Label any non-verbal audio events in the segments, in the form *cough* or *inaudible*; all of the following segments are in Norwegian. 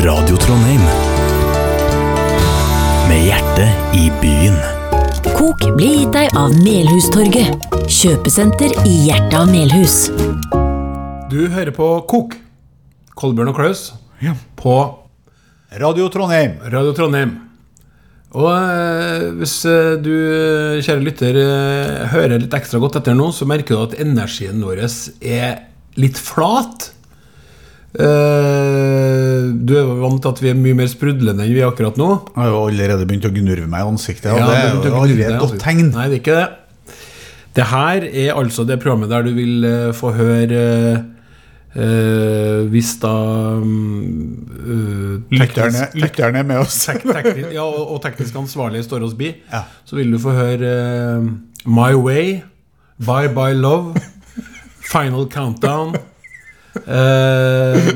Radio Trondheim. Med hjertet i byen. Kok blir gitt deg av Melhustorget. Kjøpesenter i hjertet av Melhus. Du hører på Kok. Kolbjørn og Klaus på Radio Trondheim. Radio Trondheim. Og eh, hvis eh, du, eh, kjære lytter, eh, hører litt ekstra godt etter nå, så merker du at energien vår er litt flat. Eh, du er vant til at vi er mye mer sprudlende enn vi er akkurat nå. Jeg har jo allerede begynt å gnurve meg i ansiktet. Ja, det er jo aldri et godt tegn. Nei, det er ikke det. Det her er altså det programmet der du vil uh, få høre uh, Hvis da um, Lytterne, lytterne er med oss. *laughs* tek, teknisk, ja, og og teknisk ansvarlig står oss bi, Ja. så vil du få høre My Way, Bye Bye Love, Final Countdown eh,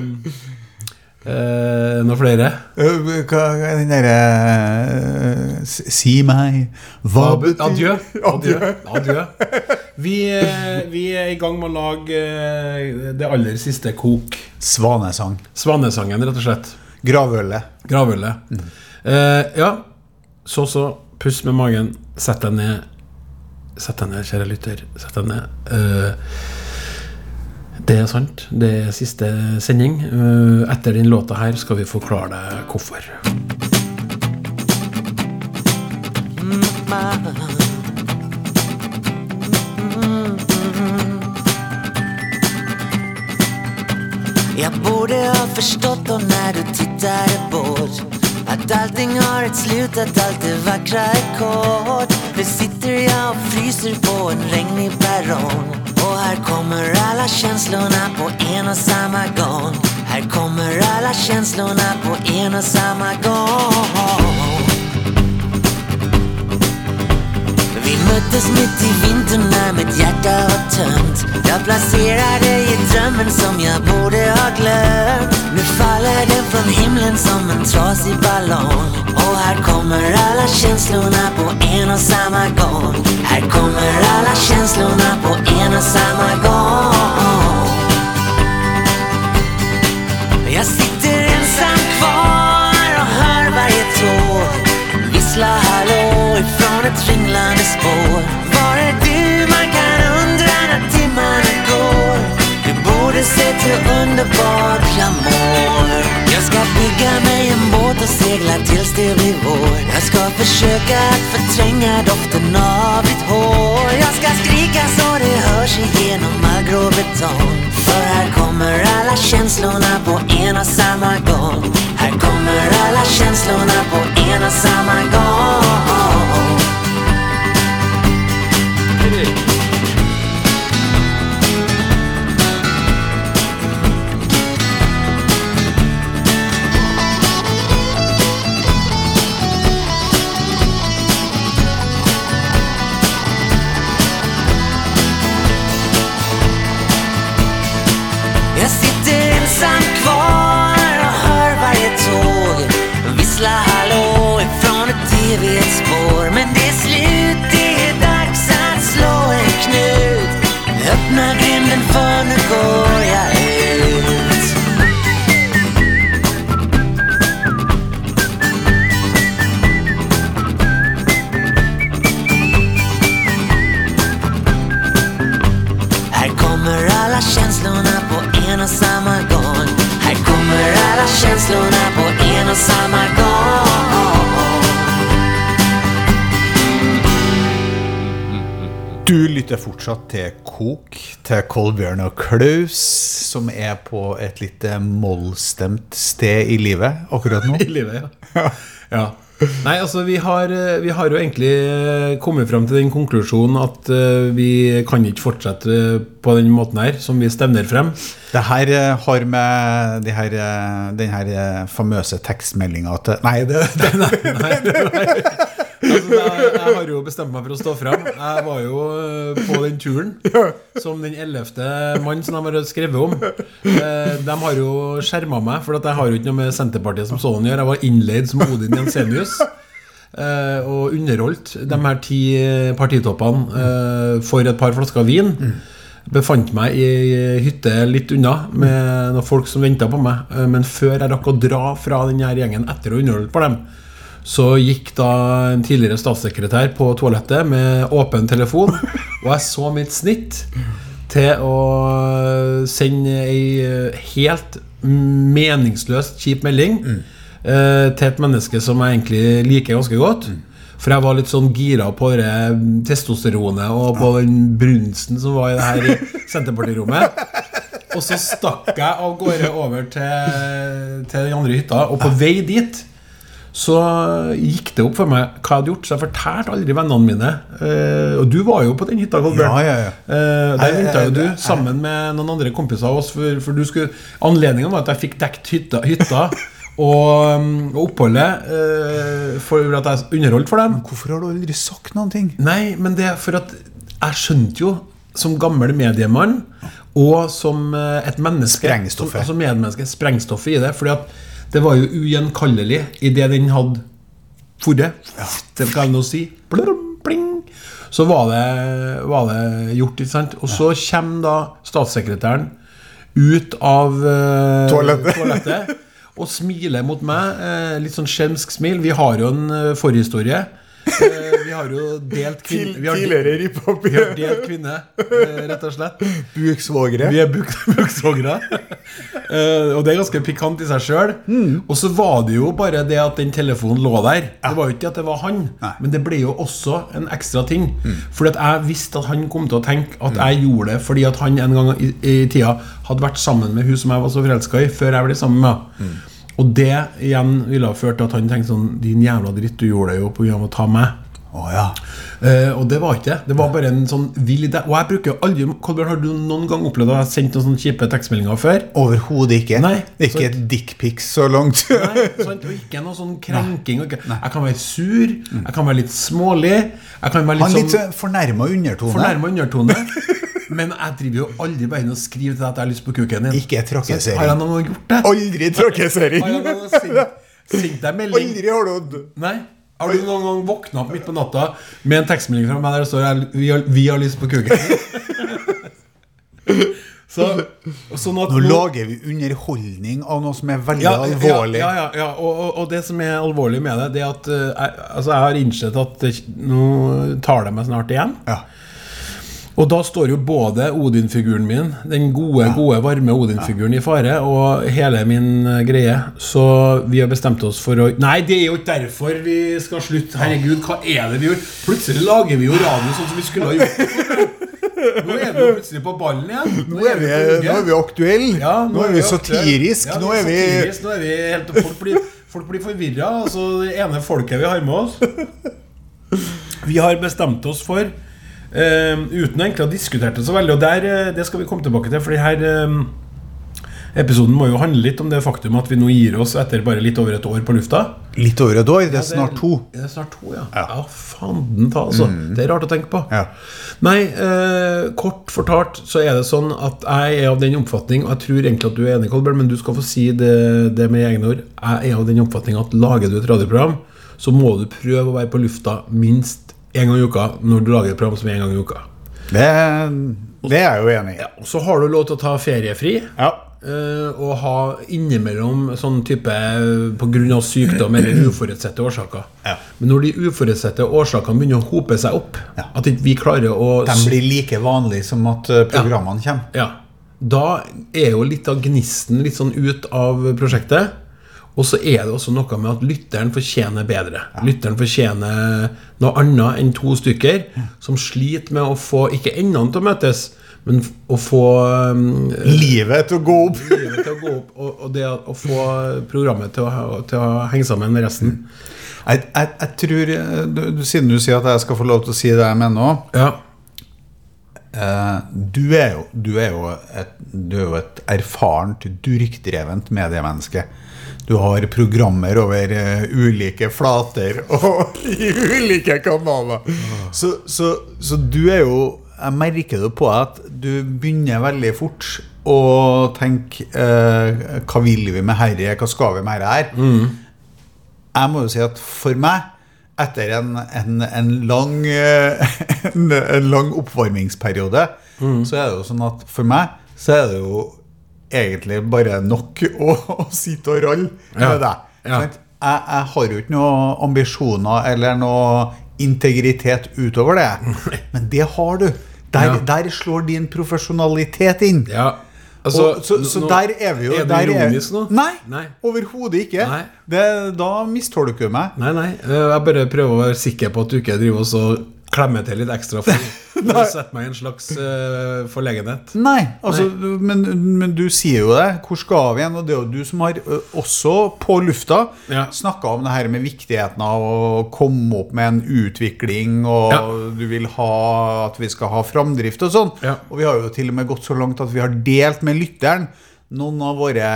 uh, Noe flere? Øh, Hva er den derre Si meg hva betyr Adjø. Adjø. Adjø. Vi, eh, vi er i gang med å lage eh, det aller siste kok. Svanesang. Svanesangen, rett og slett. Gravølet. Gravølet. Eh, ja, så så. Puss med magen. Sett deg ned. Sett deg ned, kjære lytter. Sett deg ned. Eh, det er sant. Det er siste sending. Eh, etter den låta her skal vi forklare deg hvorfor. Jag borde ha förstått då när du tittade bort Att allting har ett slut, att allt det vackra är kort Nu sitter jag och fryser på en regnig perrong Och här kommer alla känslorna på en och samma gång. Här kommer alla känslorna på en och samma gång. Vi möttes mitt i vintern när mitt hjärta var tömt. Jag placerade i drömmen som jag borde ha glömt. Nu faller den från himlen som en trasig ballong. Och här kommer alla känslorna på en och samma gång Här kommer alla känslorna på en och samma gång. Jag sitter ensam kvar och hör varje tåg Vissla hallå ifrån ett ringlande spår. Var borde se till underbart jag Jag ska bygga mig en båt och segla tills det blir vår. Jag ska försöka att förtränga doften av ditt hår. Jag ska skrika så det hörs igenom all grå betong. För här kommer alla känslorna på en och samma gång Här kommer alla känslorna på en och samma gång spår. Men det är slut, det är dags att slå en knut. Öppna grinden för nu går lytter fortsatt til Kok, til Kolbjørn og Klaus, som er på et litt mollstemt sted i livet akkurat nå. *laughs* I livet, ja. ja. Nei, altså vi har, eh, vi har jo egentlig eh, kommet frem til den konklusjonen at eh, vi kan ikke fortsette på den måten her, som vi stevner frem. Det her har med de her, den her famøse tekstmeldinga at Nei, det, *laughs* det, Altså, *laughs* jeg, jeg har jo bestemt meg for å stå frem. Jeg var jo eh, på den turen som den ellevte mann som de har skrevet om. Eh, De har jo skjerma meg, for jeg har jo ikke noe med Senterpartiet som sådan å gjøre. Jeg var innleid som Odin Jensenius. eh, Og underholdt de her ti partitoppene for et par flasker vin. befant meg i hytte litt unna med noen folk som venta på meg. Men før jeg rakk å dra fra den gjengen etter å underholde på dem, så gikk da en tidligere statssekretær på toalettet med åpen telefon, og jeg så mitt snitt til å sende ei eh, helt meningsløst kjip melding eh, til et menneske som jeg egentlig liker ganske godt. For jeg var litt sånn gira på det testosteronet og på den brunsten som var i det her Senterpartirommet. Og så stakk jeg av gårde over til, til den andre hytta, og på vei dit så gikk det opp for meg hva jeg hadde gjort. Så jeg fortalte aldri vennene mine. Eh, og du var jo på den hytta, Kolbjørn. Ja, ja, ja. Eh, der venta jo du sammen med noen andre kompiser av oss. For, for du skulle Anledningen var at jeg fikk dekt hytta, hytta og, um, og oppholdet eh, for at jeg underholdt for dem. Hvorfor har du aldri sagt noen ting? Nei, men det er for at jeg skjønte jo som gammel mediemann og som eh, et menneske Sprengstoffet. som, Altså medmenneske, sprengstoffet i det. Fordi at det var jo ugjenkallelig i det den hadde forret. Det kan jeg nå si. Blum, bling. Så var det, var det gjort, ikke sant? Og så kommer da statssekretæren ut av uh, Toalettet. toalettet og smiler mot meg. Uh, litt sånn skjelmsk smil. Vi har jo en uh, forhistorie. Eh, vi har jo delt kvinne vi har, Tidligere vi har delt kvinne, eh, rett og slett. Buksvogere. Vi er buk- *laughs* buksvogere. Eh, og det er ganske pikant i seg sjøl. Og så var det jo bare det at den telefonen lå der. Det var jo ikke at det var han, Nei. men det ble jo også en ekstra ting. Fordi at jeg visste at han kom til å tenke at jeg gjorde det fordi at han en gang i, i tida hadde vært sammen med hun som jeg var så forelska i, før jeg ble sammen med henne. Og det igjen ville ha ført til at han tenkte sånn Din jævla dritt, du gjorde det jo pga. å ta meg. Oh, ja. uh, og det var ikke det. Det var bare en sånn vill idé. Og jeg bruker aldri Kolbjørn, har du noen gang opplevd at jeg har sendt noen sånne kjipe tekstmeldinger før? Overhodet ikke. Nei, ikke så- et dickpics så langt. Nei, sant? Og ikke noe sånn krenking. Nei. Jeg kan være sur, jeg kan være litt smålig. Jeg kan være litt Han sånn litt fornærma undertone. fornærma undertone. *laughs* Men jeg driver jo aldri bare inn og skriver til deg at jeg har lyst på kuken din. Ikke trakassering. Har jeg noen gjort det? Aldri trakassering. Sendt, deg melding? Aldri har du Nei. Har du noen gang våkna opp midt på natta med en tekstmelding fra meg der det står vi har, 'Vi har lyst på kuken'? *laughs* Så, sånn Nå lager vi underholdning av noe som er veldig ja, alvorlig. Ja, ja, ja. Og, og, og det som er alvorlig med det, Det er at uh, jeg, altså jeg har innsett at det, nå tar det meg snart igjen. Ja. Og da står jo både Odin-figuren min, den gode, gode, varme Odin-figuren, i fare, og hele min eh, greie. Så vi har bestemt oss for å Nei, det er jo ikke derfor vi skal slutte. Herregud, hva er det vi gjør? Plutselig lager vi jo radio sånn som vi skulle ha gjort. Nå er vi jo plutselig på ballen igjen. Nå er vi, nå er vi aktuelle. Ja, nå, er vi satirisk. Ja, nå er vi satirisk, Nå er vi helt Folk blir, folk blir forvirra. Altså, det ene folket vi har med oss *laughs* Vi har bestemt oss for eh, Uten å egentlig ha diskutert det så veldig, og der, eh, det skal vi komme tilbake til, for her eh, episoden må jo handle litt om det faktum at vi nå gir oss etter bare litt over et år på lufta. litt over et år. Det er snart to. Det er snart to, ja. Ja. Ja, fanden ta, altså. Det er rart å tenke på. Ja. Nei, uh, kort fortalt så er det sånn at jeg er av den oppfatning, og jeg tror egentlig at du er enig, Kolbjørn, men du skal få si det, det med egne ord. Jeg er av den oppfatning at lager du et radioprogram, så må du prøve å være på lufta minst én gang i uka når du lager et program som er én gang i uka. Det, det er jeg jo enig i. Ja, så har du lov til å ta feriefri. Ja. eh, og ha innimellom sånn type pga. sykdom eller uforutsette årsaker. Ja. Men når de uforutsette årsakene begynner å hope seg opp, at ikke vi klarer å De blir like vanlige som at eh, programmene kommer. ja, Da er jo litt av gnisten litt sånn ut av prosjektet. Og så er det også noe med at lytteren fortjener bedre. Lytteren fortjener noe annet enn to stykker som sliter med å få ikke endene til å møtes, men å få um, Livet til å gå opp. *laughs* livet til å gå opp, og, og det å få programmet til å, til å henge sammen med resten. Jeg, jeg, jeg tror eh, du, Siden du sier at jeg skal få lov til å si det jeg mener òg Ja. eh, du, er jo, du, er jo et, du er jo et erfarent, durkdrevent mediemenneske. Du har programmer over eh, ulike flater *laughs* og i ulike kanaler. Så, så, så du er jo Jeg merker det på deg at du begynner veldig fort å tenke eh, Hva vil vi med herre? Hva skal vi med herre her? Jeg må jo si at for meg, etter en, en, en, lang, *laughs* en, lang oppvarmingsperiode, så er det jo sånn at for meg så er det jo egentlig bare nok å, å sitte og ralle med deg. Ja. Jeg, jeg har jo ikke noen ambisjoner eller noe integritet utover det, men det har du. Der, Ja. der slår din profesjonalitet inn. Ja, altså og, så så nå- der er vi jo Er du ironisk nå? Nei, Nei. overhodet ikke. Nei. Det, da mistolker du meg. Nei, nei. eh, Jeg bare prøver å være sikker på at du ikke driver og så klemmer til litt ekstra for, *laughs* for å sette meg i en slags uh, forlegenhet. Nei, altså, Men, men du sier jo det. Hvor skal vi igjen? Og det er jo du som har også på lufta Ja. snakka om det her med viktigheten av å komme opp med en utvikling, og Ja. du vil ha at vi skal ha framdrift og sånn. Ja. Og vi har jo til og med gått så langt at vi har delt med lytteren noen av våre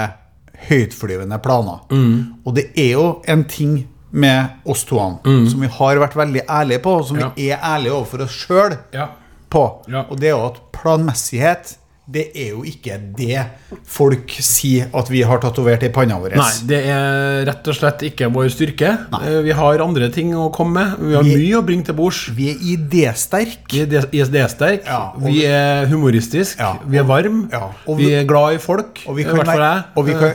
høytflyvende planer. Mm. Og det er jo en ting med oss to som vi har vært veldig ærlige på, og som Mm. Ja. vi er ærlige overfor oss sjøl Ja. på. Ja. Og det er jo at planmessighet det er jo ikke det folk sier at vi har tatovert i panna vår. Nei, det er rett og slett ikke vår styrke. Nei. Eh, Vi har andre ting å komme med. Vi har Vi- mye å bringe til bords. Vi er idésterke. Vi er ISD-sterk, Ja, vi er humoristiske, Ja, vi er varme, ja, vi vi- er glad i folk. Og vi i hvert fall jeg. og vi Eh, kan,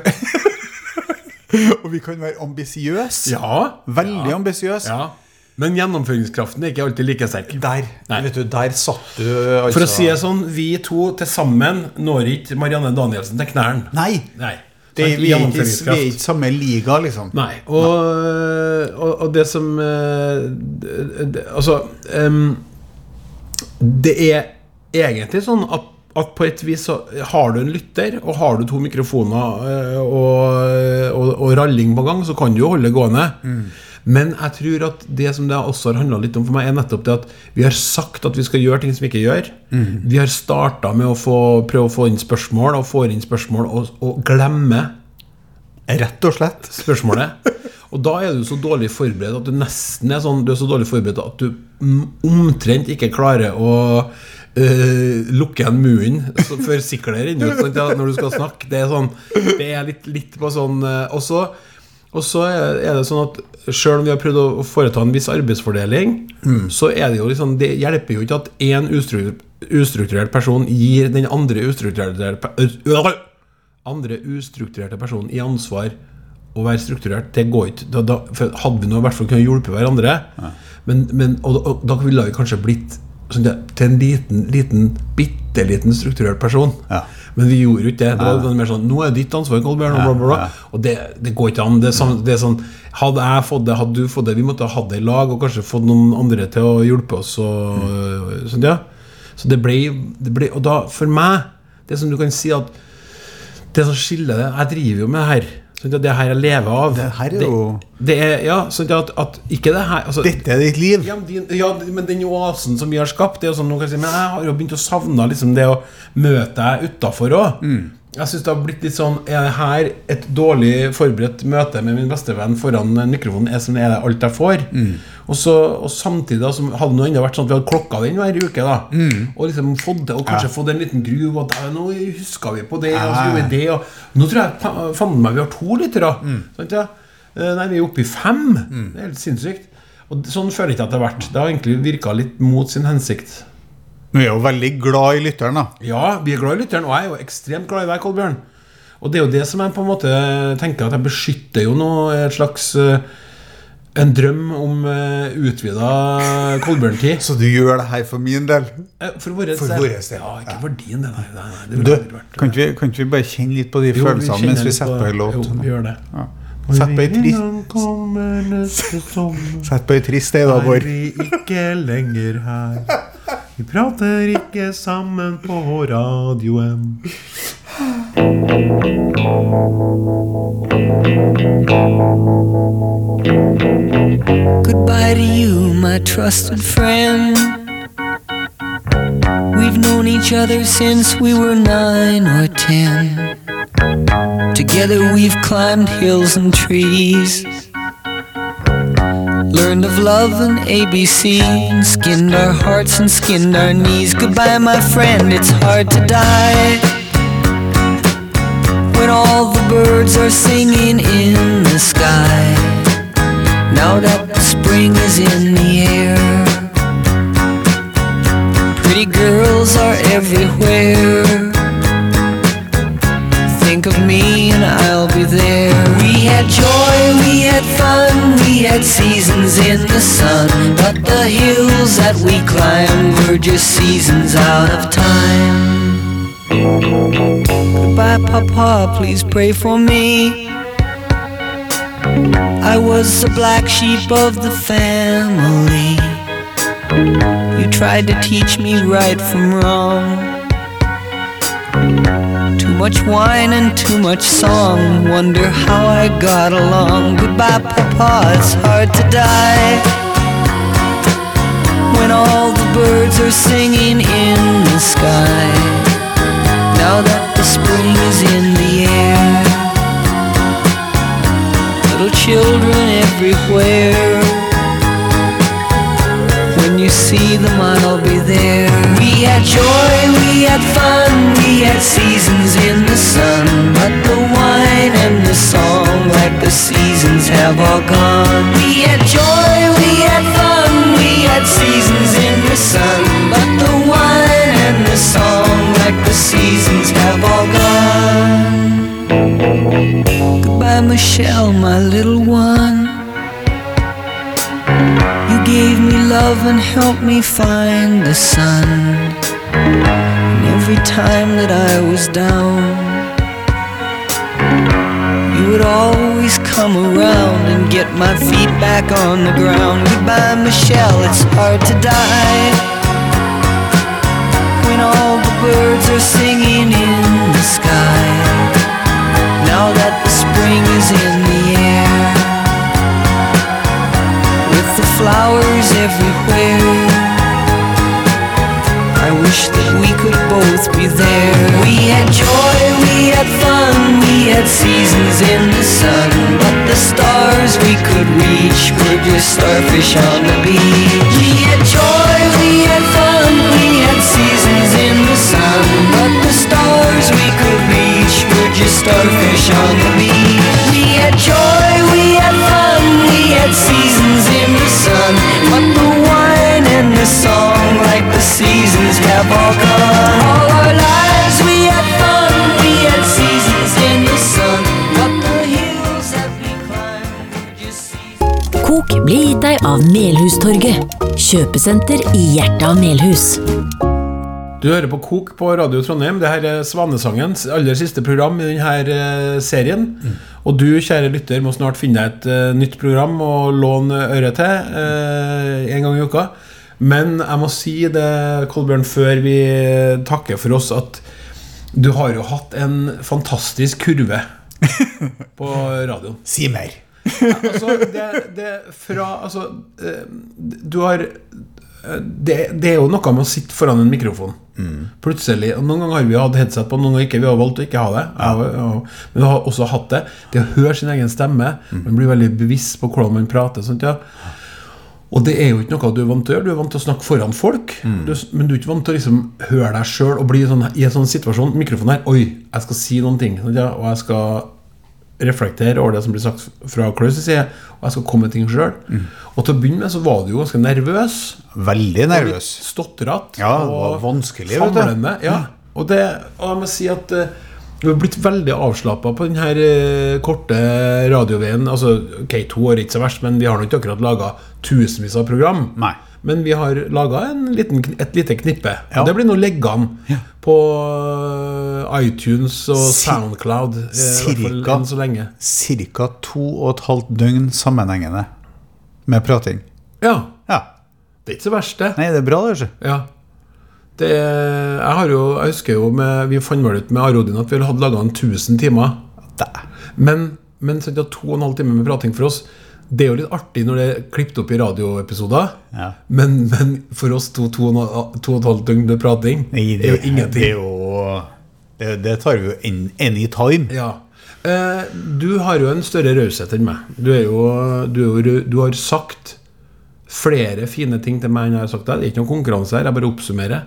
og vi kan være ambisiøse. Ja. Veldig ja, ambisiøse. Ja. Men gjennomføringskraften er ikke alltid like sterk. Der, Nei. vet du, der satt du altså For å si det sånn, vi to til sammen når ikke Marianne Danielsen til knærne. Nei! Nei. Det, vi, er ikke, vi er ikke samme liga, liksom. Nei. Og, og, og det som eh, det, det, Altså um, Det er egentlig sånn at, at på et vis så har du en lytter, og har du to mikrofoner eh, og, og, og ralling på gang, så kan du jo holde det gående. Men jeg tror at det som det også har handla litt om for meg, er nettopp det at vi har sagt at vi skal gjøre ting som vi ikke gjør. Vi har starta med å få, prøve å få inn spørsmål, og får inn spørsmål, og, og glemme Rett og slett. spørsmålet. Og da er du så dårlig forberedt at du nesten er sånn Du er så dårlig forberedt at du mm, omtrent ikke klarer å øh, lukke igjen munnen for sikler inn ut sant, ja, når du skal snakke. Det er sånn Det er litt, litt på sånn uh, Og så og så er det sånn at selv om vi har prøvd å foreta en viss arbeidsfordeling, så er det jo liksom Det hjelper jo ikke at én ustrukturert person gir den andre ustrukturerte øh, andre ustrukturerte personen i ansvar å være strukturert. Det går ikke. Da, da, hadde vi nå i hvert fall kunnet hjelpe hverandre, men, men, og, og da ville vi kanskje blitt til en liten, liten bitte liten strukturert person. Ja. Men vi gjorde jo ikke det. Det var mer sånn Nå er det ditt ansvar, Kolbjørn. Bla, bla, bla. og det, det går ikke an. Det sånn, det er sånn Hadde jeg fått det, hadde du fått det Vi måtte ha hatt det i lag, og kanskje fått noen andre til å hjelpe oss. Og, sånn, ja. Så det ble, det ble Og da, for meg Det som du kan si at Det som skiller det Jeg driver jo med det her. Sånn at det er her jeg lever av. Det her er jo- det, det er, Ja, sånn at, at ikke det her altså, Dette er ditt liv. ja, men din, ja, men den oasen som vi har skapt det er jo sånn, noen kan si, Men jeg har jo begynt å savne liksom, det å møte deg utafor òg. Jeg synes det har blitt litt sånn Er det her et dårlig forberedt møte med min bestevenn foran mikrofonen? Er som er det alt jeg får? Og, så, og samtidig da, så hadde det enda vært sånn at vi hadde klokka den hver uke. da Og liksom fått det Og kanskje fått en liten. Og da, nå huska vi på det, og så gjorde vi det. Og nå tror jeg fanden meg vi har to lyttere. Sant, ja? Eh, Nei, vi er oppe i fem. Det er helt sinnssykt. Og sånn føler jeg ikke at det har vært. Det har egentlig virka litt mot sin hensikt. Vi er jo veldig glad i lytteren, da. Ja, vi er glad i lytteren, og jeg er jo ekstremt glad i deg, Kolbjørn. Og det er jo det som jeg på en måte tenker at jeg beskytter jo nå et slags eh, En drøm om uh, utvida Kolbjørn-tid. *laughs* Så du gjør det her for min del. Eh, For vår del. Ja, ikke for din del. Nei, nei, det Du, kan ikke, vi, kan ikke vi bare kjenne litt på de Jo, følelsene mens vi setter på en låt? Jo, vi gjør det. Ja. Sett på ei trist, sett på ei trist ei, da, Er vi ikke lenger her *laughs* Vi prater ikke sammen på radioen Goodbye to you, my trusted friend. We've known each other since we were nine or ten. Together we've climbed hills and trees. Learned of love and ABC, skinned our hearts and skinned our knees. Goodbye, my friend, it's hard to die. When all the birds are singing in the sky. Now that the spring is in the air, pretty girls are everywhere. Think of me and I'll be there. We had joy, we had fun, we had seasons in the sun. But the hills that we climbed were just seasons out of time. Goodbye, Papa, please pray for me. I was the black sheep of the family. You tried to teach me right from wrong. Too much wine and too much song. Wonder how I got along. Goodbye, Papa, it's hard to die. When all the birds are singing in the sky. Now that the spring is in the air. Little children everywhere. When you see them, I'll be there. We had joy, we had fun, we had seasons in the sun. But the wine and the song, like the seasons, have all gone. We had joy, we had fun, we had seasons in the sun. But the wine and the song, like the seasons, have all gone. Goodbye, Michelle, my little one. Gave me love and helped me find the sun. And every time that I was down, you would always come around and get my feet back on the ground. Goodbye, Michelle, it's hard to die. Everywhere. I wish that we could both be there. We had joy, we had fun, we had seasons in the sun. But the stars we could reach were just starfish on the beach. We had joy, we had fun, we had seasons in the sun. But the stars we could reach were just starfish on the beach. We had joy, wine this song, like the seasons, have all gone. All our lives we had fun, we had seasons in the sun. But the hills that we climbed just seasons. Kok blir gitt deg av Melhustorget, kjøpesenter i hjertet av Melhus. Du hører på Kok på Radio Trondheim. Det her er Svanesangens aller siste program i denne serien. Og du, kjære lytter, må snart finne deg et eh, nytt program å låne øret til eh, en gang i uka. Men jeg må si det, Kolbjørn, før vi takker for oss, at du har jo hatt en fantastisk kurve *laughs* på radioen. Si mer. altså, det, det fra Altså, eh, du har eh, det, det er jo noe med å sitte foran en mikrofon. Plutselig og Noen ganger har vi hatt headset på, noen ganger ikke. Vi har valgt å ikke ha det. Jeg jeg- men vi har også hatt det. Det å høre sin egen stemme. Man blir veldig bevisst på hvordan man prater. Sånt, ja. Og det er jo ikke noe du er vant til å gjøre. Du er vant til å snakke foran folk. Du, men du er ikke vant til å liksom høre deg sjøl og bli sånn, i en sånn situasjon. Mikrofonen her. Oi, jeg skal si noen ting. Ja? Og jeg skal reflektere over det som blir sagt fra Klaus' side, og jeg skal komme med ting sjøl. Og til å begynne med så var du jo ganske nervøs. Veldig nervøs. Stotrete. Ja, det var vanskelig, vet du. famlende. Ja. Og, det, og jeg må si at eh, du har blitt veldig avslappa på denne uh, korte radioveien. Altså, ok, to år er ikke så verst, men vi har nå ikke akkurat laga tusenvis av program. Nei. Men vi har laga et lite knippe. Ja. Og det blir nå liggende ja. på eh, iTunes og Soundcloud. eh, cirka. enn så lenge. Cirka to og et halvt døgn sammenhengende med prating. Ja. Ja. Det er ikke så verst, det. Nei, det er bra, det. ikke? Ja. Det, jeg har jo, jeg husker jo med, Vi fant vel ut med Arodin at vi hadde laga 1000 timer. Men, men så det to og en halv time med prating for oss Det er jo litt artig når det er klippet opp i radioepisoder. Ja. Men, men for oss to, to, og to og et halvt døgn med prating Nei, det er jo ingenting. Det, jo, det, det tar vi jo in, anytime. Ja. Eh, du har jo en større raushet enn meg. Du, jo, du, jo, du har sagt flere fine ting til meg enn jeg har sagt deg. Det er ikke noen konkurranse her, jeg bare oppsummerer.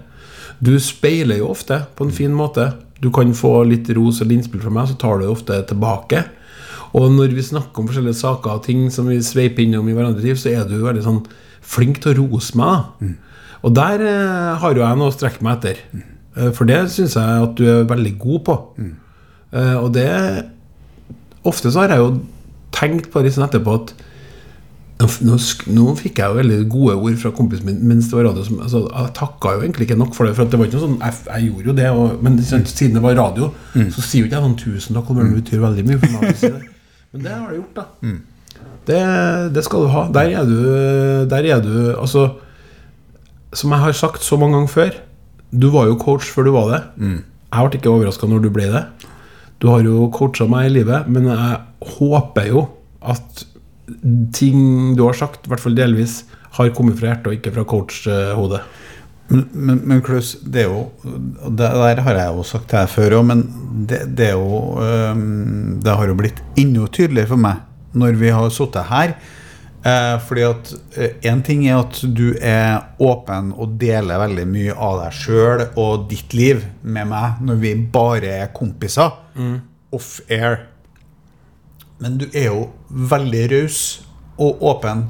Du speiler jo ofte på en fin måte. Du kan få litt ros eller innspill fra meg, så tar du det ofte tilbake. Og når vi snakker om forskjellige saker og ting som vi sveiper innom i hverandre liv, så er du veldig sånn flink til å rose meg. Mm. Og der eh, har jo jeg noe å strekke meg etter. Mm. For det syns jeg at du er veldig god på. Eh, Og det Ofte så har jeg jo tenkt på det sånn etterpå at nå, nå, fikk jeg jo veldig gode ord fra kompisen min mens det var radio. Som, altså, jeg takka jo egentlig ikke nok for det. For det var ikke noe sånn, jeg, jeg gjorde jo det, og, men sant, siden det var radio, så sier jo ikke jeg sånn 'tusen takk', det betyr veldig mye for meg. si det. *laughs* Men det har du gjort, da. Det, det skal du ha. Der er du, der er du Altså, som jeg har sagt så mange ganger før, du var jo coach før du var det. Jeg ble ikke overraska når du ble det. Du har jo coacha meg i livet, men jeg håper jo at ting du har sagt, i hvert fall delvis, har kommet fra hjertet og ikke fra coach-hodet. Men, men, men Klaus, det er jo Det der har jeg jo sagt til deg før òg, men det, det er jo Det har jo blitt enda tydeligere for meg når vi har sittet her. Eh, fordi at én ting er at du er åpen og deler veldig mye av deg sjøl og ditt liv med meg når vi bare er kompiser. Off-air. Men du er jo veldig raus og åpen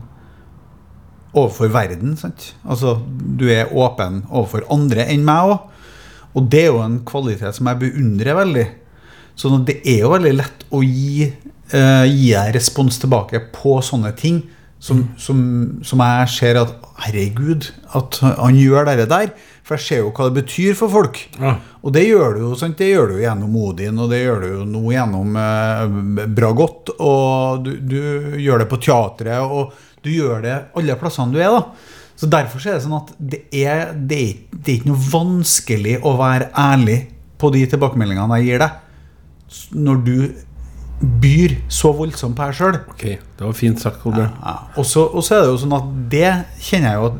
overfor verden. sant? Altså, Du er åpen overfor andre enn meg òg. Og det er jo en kvalitet som jeg beundrer veldig. Så det er jo veldig lett å gi, uh, gi deg respons tilbake på sånne ting som, som, som jeg ser at Herregud, at han gjør det der. For jeg ser jo hva det betyr for folk. Ja. Og det gjør du jo sant? Det gjør du gjennom Odin, og det gjør du jo nå gjennom eh, Bragott. Og du, du gjør det på teatret, og du gjør det alle plassene du er. da. Så Derfor er det sånn at det er, det er, det er ikke noe vanskelig å være ærlig på de tilbakemeldingene jeg gir deg, når du byr så voldsomt på deg sjøl. Ok, det var fint sagt, Kolbjørn. Ja. Og så og så er det jo sånn at det kjenner jeg jo at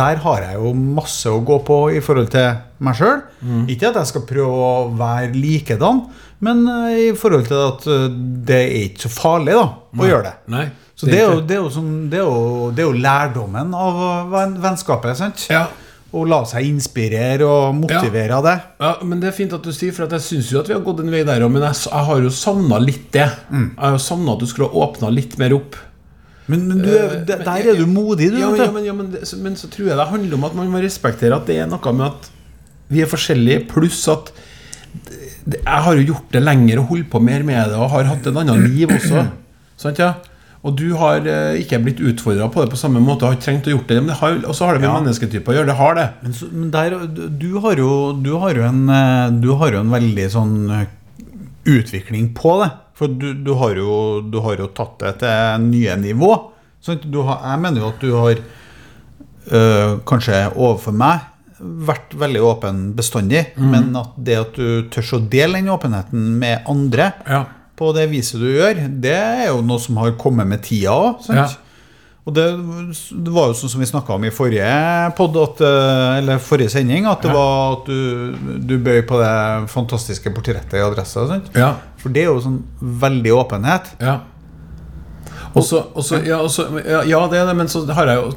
der har jeg jo masse å gå på i forhold til meg sjøl. Ikke at jeg skal prøve å være likedan, men eh, i forhold til at eh, det er ikke så farlig da, å gjøre det. Nei. Så det er, jo, det, er jo som, det, er jo, det er jo lærdommen av eh, vennskapet. sant? Ja. Å la seg inspirere og motivere av det. Ja, men Det er fint at du sier, for at jeg syns jo at vi har gått en vei der òg. Men jeg, jeg har jo savna litt det. Mm. Jeg har jo savna at du skulle ha åpna litt mer opp. Men, men du, Eh, der men- er du modig, du. Ja, ja, men, ja, men, det, så, men så tror jeg det handler om at man må respektere at det er noe med at vi er forskjellige, pluss at jeg har jo gjort det lenger og holdt på mer med det og har hatt et annet liv også. *clears throat* Sant, ja? Og du har eh, ikke blitt utfordra på det på samme måte, har trengt å gjort det. Men det har, og så har det med Ja. mennesketyper å gjøre. Det har det. Men, så, men der, du- har jo, du, har en, eh, du har jo en veldig sånn eh, utvikling på det. For du, du, har jo, du har jo tatt det til nye nivå. Sant? Du har, jeg mener jo at du har øh, kanskje overfor meg vært veldig åpen bestandig. Men at det at du tør å dele den åpenheten med andre Ja. På det viset du gjør, det er jo noe som har kommet med tida òg. Ja. Og det, det var jo sånn som vi snakka om i forrige podd, at, eh, eller forrige sending, at det Ja. var at du, du bøy på det fantastiske portrettet i Adressa. Ja. For det er jo sånn veldig åpenhet. Ja. Og så, ja, også, ja, ja, det er det, men så har jeg jo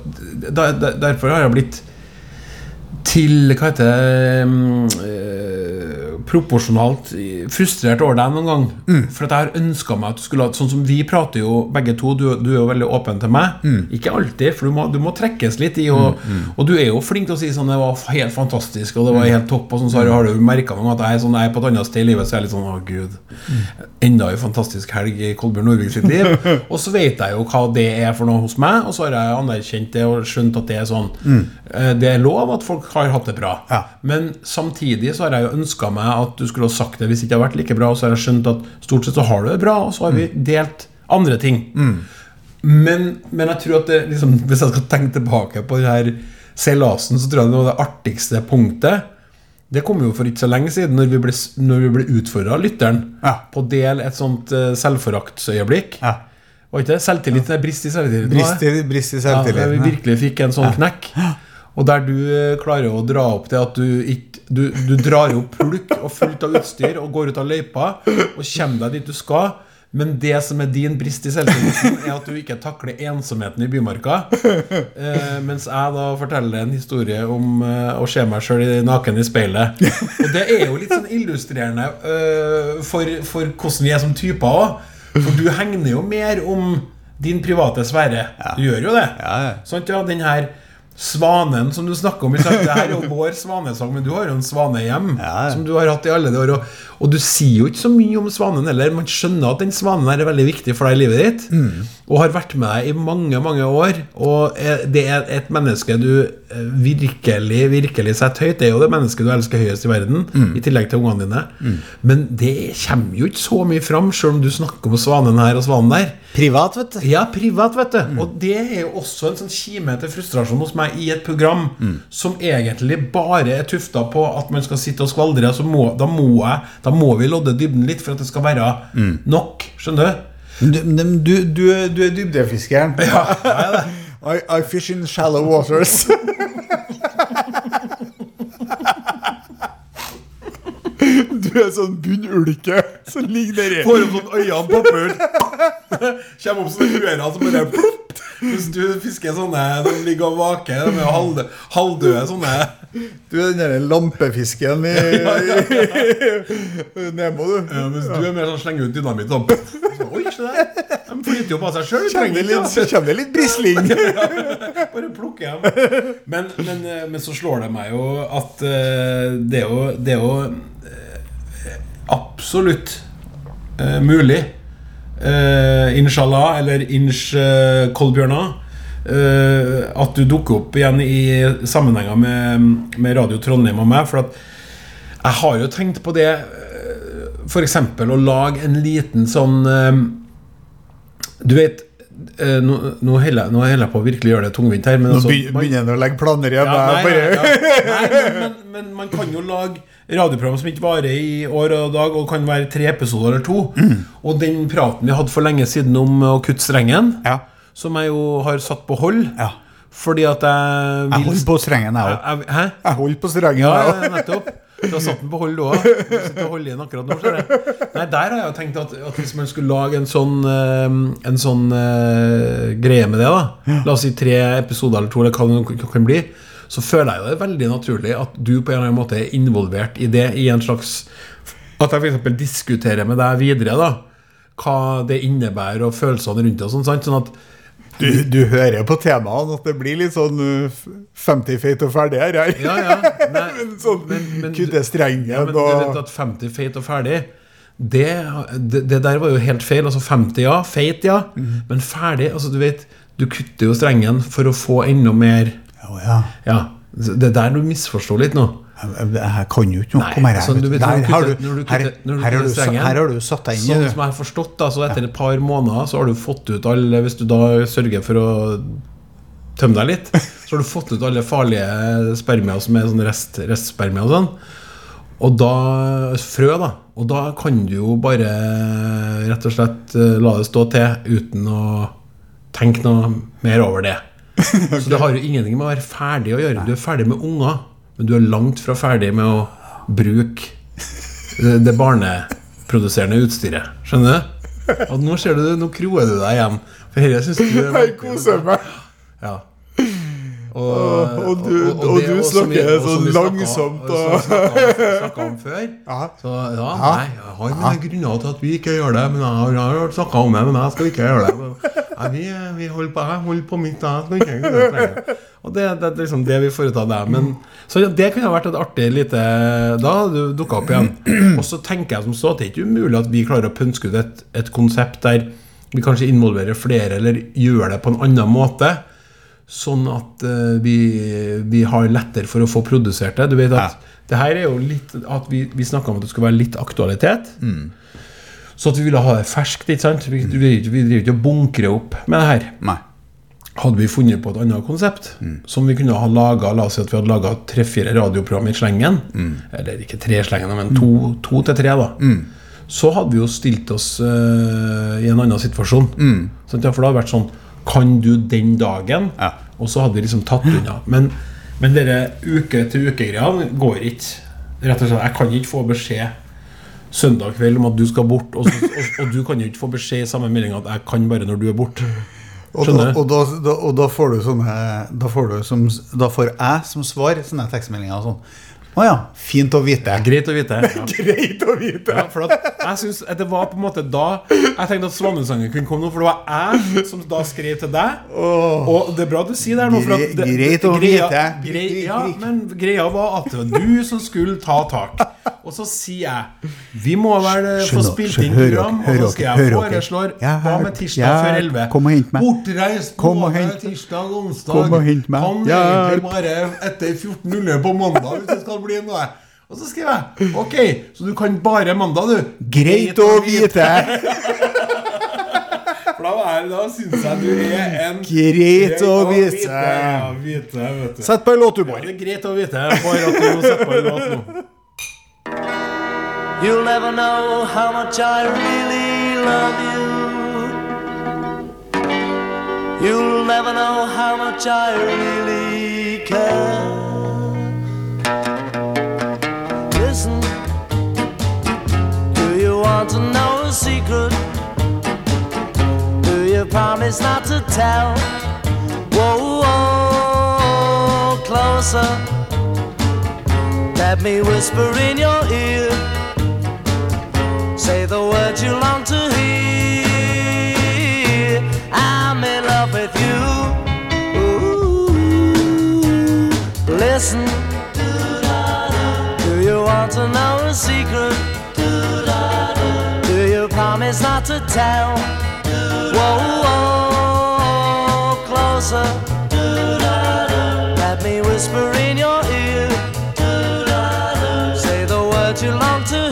der, der, Derfor har jeg blitt til Hva heter det mm, eh, Proporsjonalt frustrert over deg noen gang. Mm. For at jeg har ønska meg at du skulle ha Sånn som vi prater jo begge to, du, du er jo veldig åpen til meg. Mm. Ikke alltid, for du må, du må trekkes litt i. Og, og du er jo flink til å si sånn Det var helt fantastisk, og det Mm. var helt topp. Og sånn, så har, du merka noe at jeg er, sånn, jeg er på et annet sted i livet, så jeg er litt sånn Å, gud. Enda en fantastisk helg i Kolbjørn Nordvik sitt liv. *laughs* Og så vet jeg jo hva det er for noe hos meg, og så har jeg anerkjent det og skjønt at det er sånn. Eh, Det er lov at folk har hatt det bra. Ja. Men samtidig så har jeg jo ønska meg at du skulle ha sagt det hvis det ikke har vært like bra, og så har jeg skjønt at stort sett så har du det bra, og så har vi delt andre ting. Men, men jeg tror at det, liksom, hvis jeg skal tenke tilbake på den her seilasen, så tror jeg det var det artigste punktet. Det kom jo for ikke så lenge siden, når vi ble, når vi ble utfordra lytteren Ja. på å dele et sånt uh, selvforaktsøyeblikk. Ja. Var ikke det? Selvtillit? Nei, brist i selvtillit. Brist i, brist i Ja, vi virkelig fikk en sånn knekk. Og der du eh, klarer å dra opp det at du ikke du, du drar opp pulk og fullt av utstyr og går ut av løypa og kommer deg dit du skal. Men det som er din brist i selvtilliten, er at du ikke takler ensomheten i Bymarka. Eh, mens jeg da forteller en historie om eh, å se meg sjøl naken i speilet. Og det er jo litt sånn illustrerende eh, for, for hvordan vi er som typer òg. For du hegner jo mer om din private sfære. Du gjør jo det. Ja, ja. Sant, ja, den her Svanen som du snakker om. Det her er jo vår svanesang, men du har jo en svane hjem Ja. som du har hatt i alle de år. Og, og du sier jo ikke så mye om svanen heller. Man skjønner at den svanen her er veldig viktig for deg i livet ditt. Mm. Og har vært med deg i mange, mange år. Og er, det er et menneske du virkelig virkelig setter høyt. Det er jo det mennesket du elsker høyest i verden, Mm. i tillegg til ungene dine. Men det kommer jo ikke så mye fram, selv om du snakker om svanen her og svanen der. Privat, vet du. Ja, privat, vet du. Og det er jo også en sånn kime til frustrasjon hos meg i et program som egentlig bare er tufta på at man skal sitte og skvaldre. Så må, da, må jeg, da må vi lodde dybden litt for at det skal være nok. Skjønner du? Du, du, du, du er dybdefiskeren. Ja, jeg er det. I, I fish in shallow waters. Du er sånn bunnulke som ligger der i Får opp sånn øynene popper ut. Kommer opp sånne ører som bare plopp. Hvis du fisker sånne de ligger og vaker, de er halvdøde, halvdøde sånne Du er den derre lampefisken i, i Nemo, du. ja, Mens du er mer sånn slenge ut dynamitt sånn. Så, Oi, se der. Flyter jo på seg sjøl. Litt, kommer det litt brisling? *laughs* Bare plukke dem. Men, men, eh, men så slår det meg jo at eh, det er jo, det er jo eh, absolutt mulig. inshallah, eller inch uh, Kolbjørnar. eh, at du dukker opp igjen i sammenhenger med, med Radio Trondheim og meg. For at jeg har jo tenkt på det f.eks. Å lage en liten sånn eh, Du vet eh, nå, nå holder jeg på å virkelig gjøre det tungvint her. Men Nå altså, begynner man- å legge planer igjen. ja, nei, nei, *laughs* nei, men, men, men man kan jo lage radioprogram som ikke varer i år og dag, og kan være tre episoder eller to. Mm. Og den praten vi hadde for lenge siden om å kutte strengen, Ja. som jeg jo har satt på hold Ja. fordi at jeg Jeg holder på strengen, jeg òg. Jeg holder på strengen, jeg òg. ja, nettopp. Du har satt den på hold, du òg. Du sitter og holder i den akkurat nå. Nei, Der har jeg jo tenkt at, at hvis man skulle lage en sånn, eh, en sånn uh, greie med det, da La oss si tre episoder eller to, eller hva det kan bli, så føler jeg jo det er veldig naturlig at du på en eller annen måte er involvert i det, i en slags At jeg f.eks. diskuterer med deg videre, da. Hva det innebærer, og følelsene rundt det sånn. Sånn at Du, du hører på temaene at det blir litt sånn uh, 50 feit og ferdig her. Ja, ja. *laughs* Nei, Men sånn men- men- kutte strengen Ja, men du vet at 50 feit og ferdig det, det, det der var jo helt feil. Altså 50, ja. Feit, ja. Mm. Men ferdig altså Du vet, du kutter jo strengen for å få enda mer Ja, ja. Ja. Det er der du misforstår litt nå. Jeg, kan jo ikke noe her. altså, her- her har du Her har du satt deg inn Sånn som jeg har forstått, så etter et par måneder så har du fått ut alle Hvis du da sørger for å tømme deg litt, så har du fått ut alle farlige spermier som er sånn rest, restspermier og sånn. Og da Frø, da. Og da kan du jo bare rett og slett eh, la det stå til uten å tenke noe mer over det. *laughs* Så det har jo ingenting med å være ferdig å gjøre. Du er ferdig med unger, men du er langt fra ferdig med å bruke det, barneproduserende utstyret. Skjønner du? Og nå ser du, nå kroer du deg igjen. For dette syns du er Jeg koser meg. Ja. Og, og du- og og, og det, vi- snakker sånn vi snakket- langsomt, og Snakka om- før. *laughs* Så ja, nei, jeg har mine grunner til at vi ikke gjør det. Men jeg har, snakka om det, men jeg skal ikke gjøre det. Nei, vi, vi holder på, jeg holder på mitt, jeg skal ikke gjøre det. Og det, det er liksom det vi foretar der. Men, så det kunne vært et artig lite Da hadde du dukka opp igjen. *clears throat* Og så tenker jeg som så at det er ikke umulig at vi klarer å pønske ut et, et konsept der vi kanskje involverer flere, eller gjør det på en annen måte. Sånn at uh, vi, vi har lettere for å få produsert det. Du vet at det her er jo litt At vi, vi snakka om at det skulle være litt aktualitet. Så at vi ville ha det ferskt. ikke sant? Vi, vi, vi driver ikke og bunkrer opp med det her. Nei. Hadde vi funnet på et annet konsept, som vi kunne ha laga La oss si at vi hadde laga tre-fire radioprogram i slengen. Eller ikke tre slengene, slengen, men to, to til tre, da. Så hadde vi jo stilt oss uh, i en annen situasjon. Ja, for det hadde vært sånn Kan du den dagen? Ja. Og så hadde de liksom tatt unna. Men, men dere uke-til-uke-greia går ikke. Rett og slett, Jeg kan ikke få beskjed søndag kveld om at du skal bort, og, så, og, og du kan jo ikke få beskjed i samme melding at jeg kan bare når du er borte. Og, da, og, da, da, og da får du sånne Da får, du som, da får jeg som svar sånne tekstmeldinger og sånn Å ja. Fint å vite. Greit å vite. Ja. Greit å vite. Ja, *laughs* for jeg synes det var på en måte da Jeg tenkte at Svanesangen kunne komme nå, for det var jeg som da skrev til deg. Og det er bra du sier det her nå. For at det, Gre- greit å greia, vite. Grei, ja, men greia var at det var du som skulle ta tak. Og så sier jeg Vi må vel få spilt inn program, og så skal jeg foreslå Hva med tirsdag før 11? kom og hent meg. Bortreist på både tirsdag og onsdag. Kom og hent meg. Kan egentlig bare etter 14.00 på mandag, hvis det skal bli noe. Og så skriver jeg OK, så du kan bare mandag, du. Greit å vite. *laughs* For da, er, da syns jeg du er en Greit å vite. Ja, vite, vet du. Sett på en låt, du, Ja, Bård. det er greit å vite. Bare at du må sette på en låt nå. You'll never know how much I really love you. You'll never know how much I really secret? Do you promise not to tell? Whoa, whoa, closer. Let me whisper in your ear. Say the words you long to hear. I'm in love with you. Ooh, listen. Do you want to know a secret? Promise not to tell? Whoa, whoa, closer. Let me whisper in your ear. Say the words you long to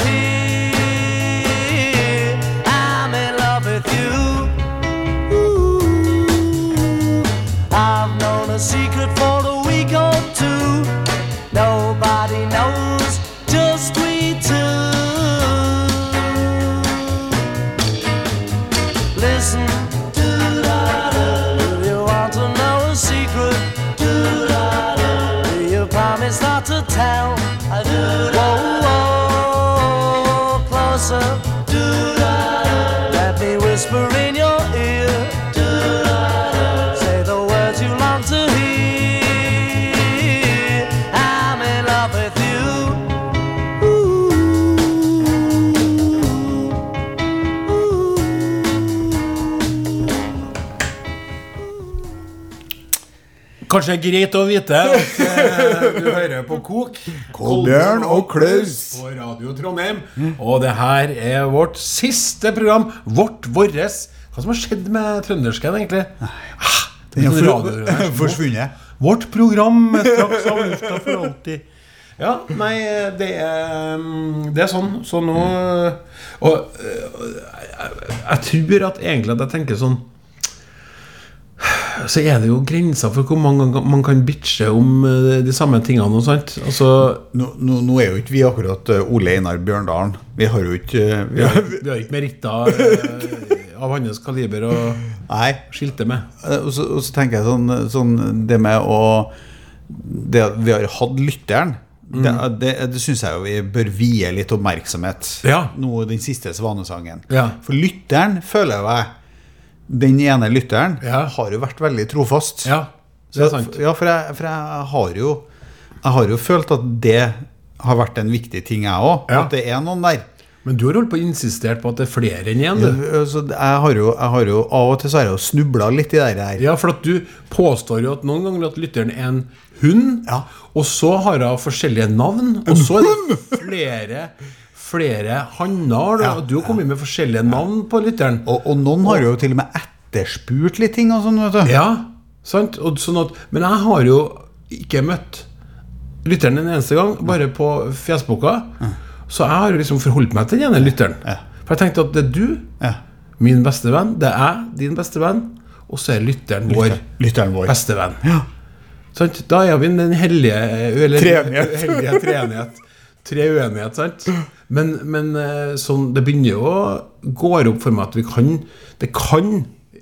Kanskje greit å vite at eh, du hører på Kok. Kolbjørn og Klaus. På Radio Trondheim. Og det her er vårt siste program. Vårt, vårres. Hva som har skjedd med trøndersken, egentlig? Ah, Den er for- *laughs* forsvunnet. Vårt program straks av lufta for alltid. Ja, nei, det er, mm, det er sånn. Så nå Og jeg, jeg tror at egentlig at jeg tenker sånn Så er det jo grenser for hvor mange ganger man kan bitche om øh, de samme tingene og sånt. Altså Nå, nå, nå er jo ikke vi akkurat eh, Ole Einar Bjørndalen. Vi har jo ikke eh, vi har, vi har ikke meritter av hans kaliber å Nei. skilte med. Eh, Og så, og så tenker jeg sånn, sånn Det med å Det at vi har hatt lytteren Mm. Det, det, det syns jeg jo vi bør vie litt oppmerksomhet. Ja. Nå den siste Svanesangen. Ja. For lytteren, føler jeg Den ene lytteren Ja. har jo vært veldig trofast. Ja, det er sant. Ja, for jeg, for jeg har jo Jeg har jo følt at det har vært en viktig ting, jeg òg. Ja. At det er noen der. Men du har holdt på å insistert på at det er flere enn én, Ja, Så jeg jeg har jo Av og til så har jeg jo snubla litt i det her. Ja, for at du påstår jo at noen ganger at lytteren er en hund, Ja. og så har hun forskjellige navn, og så er det flere flere hanner, Ja. du har kommet med forskjellige navn på lytteren. Og, og noen har jo til og med etterspurt litt ting og sånn, vet du. Ja, sant? Sånn at, men jeg har jo ikke møtt lytteren en eneste gang, bare på fjesboka. Så jeg har jo liksom forholdt meg til den ene lytteren. Ja. For jeg tenkte at det er du, Ja. min beste venn, det er jeg, din beste venn, og så er lytteren vår Lytteren vår. beste venn. Sant? Da er vi den hellige Treenighet. Tre uenighet, sant? Men, men eh, sånn, det begynner jo å gå opp for meg at vi kan Det kan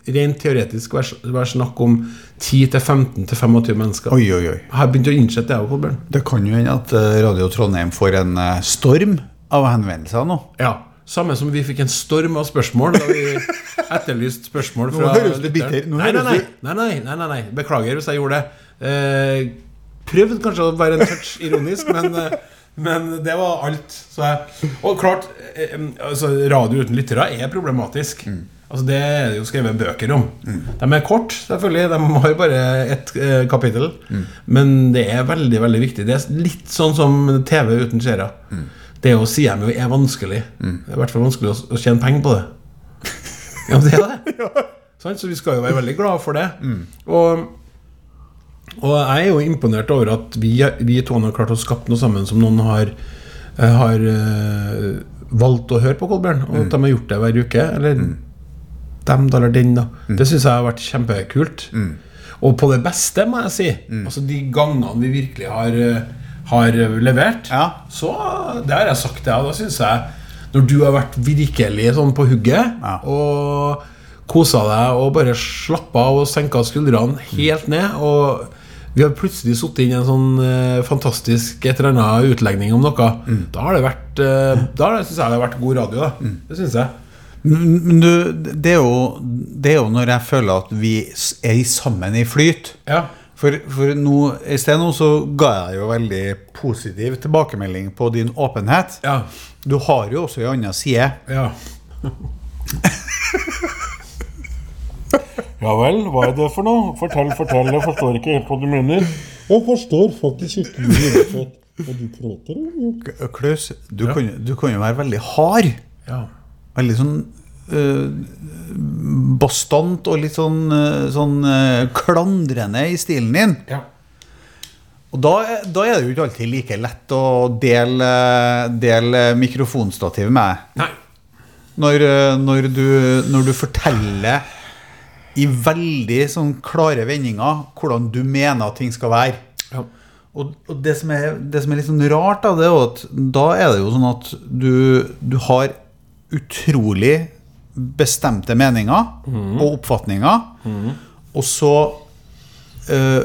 rent teoretisk være, snakk om 10-15-25 mennesker. Oi, oi, oi. Jeg har begynt å innse det, jeg òg, Det kan jo hende at eh, Radio Trondheim får en eh, storm av henvendelser nå. Ja. Samme som vi fikk en storm av spørsmål da vi *laughs* etterlyste spørsmål Nå fra høres du bitter- Nei, nei, nei, nei, nei, nei. Beklager hvis jeg gjorde det. Eh, prøvde kanskje å være en touch ironisk, men, eh, men det var alt. Så jeg, og klart, eh, altså, radio uten lyttere er problematisk. Altså, det er det jo skrevet bøker om. De er kort, selvfølgelig. De har bare ett eh, kapittel. Men det er veldig veldig viktig. Det er litt sånn som TV uten seere. Det å si dem jo er vanskelig. Det er i hvert fall vanskelig å, å tjene penger på det. *laughs* Ja, det er det. Så vi skal jo være veldig glad for det. Og, og jeg er jo imponert over at vi, vi to har klart å skape noe sammen som noen har, eh, har eh, valgt å høre på, Kolbjørn. Og at de har gjort det hver uke. Eller dem, da, eller den, da. Det syns jeg har vært kjempekult. Og på det beste, må jeg si. Altså de gangene vi virkelig har, eh, har levert, Ja. så Det har jeg sagt, ja. Da syns jeg Når du har vært virkelig sånn på hugget Ja. og kosa deg og bare slappa av og senka skuldrene helt ned og vi har plutselig sittet inn i en sånn eh, fantastisk et eller annet utlegning om noe. Da har det vært uh, Da syns jeg det har vært god radio. Da. Det syns jeg. Men men du, det er, jo, det er jo når jeg føler at vi er sammen i flyt. Ja. For, for nå, i sted nå så ga jeg jo veldig positiv tilbakemelding på din åpenhet. Ja. Du har jo også ei anna side. Ja. *laughs* ja vel, hva er det for noe? Fortell, fortell. Jeg forstår ikke helt hva du mener. Jeg forstår faktisk ikke hva du prater om. Klaus, du, kan, du kan jo være veldig hard. Ja. Veldig sånn øh, bastant og litt sånn, øh, sånn øh, klandrende i stilen din. ja. Og da, da er det jo ikke alltid like lett å dele, dele mikrofonstativet med deg. Når, når, du, når du forteller i veldig sånn klare vendinger hvordan du mener at ting skal være. Ja. Og, og det, som er, det som er litt sånn rart, da, det er at da er det jo sånn at du, du har utrolig bestemte meninger og oppfatninger, og så øh,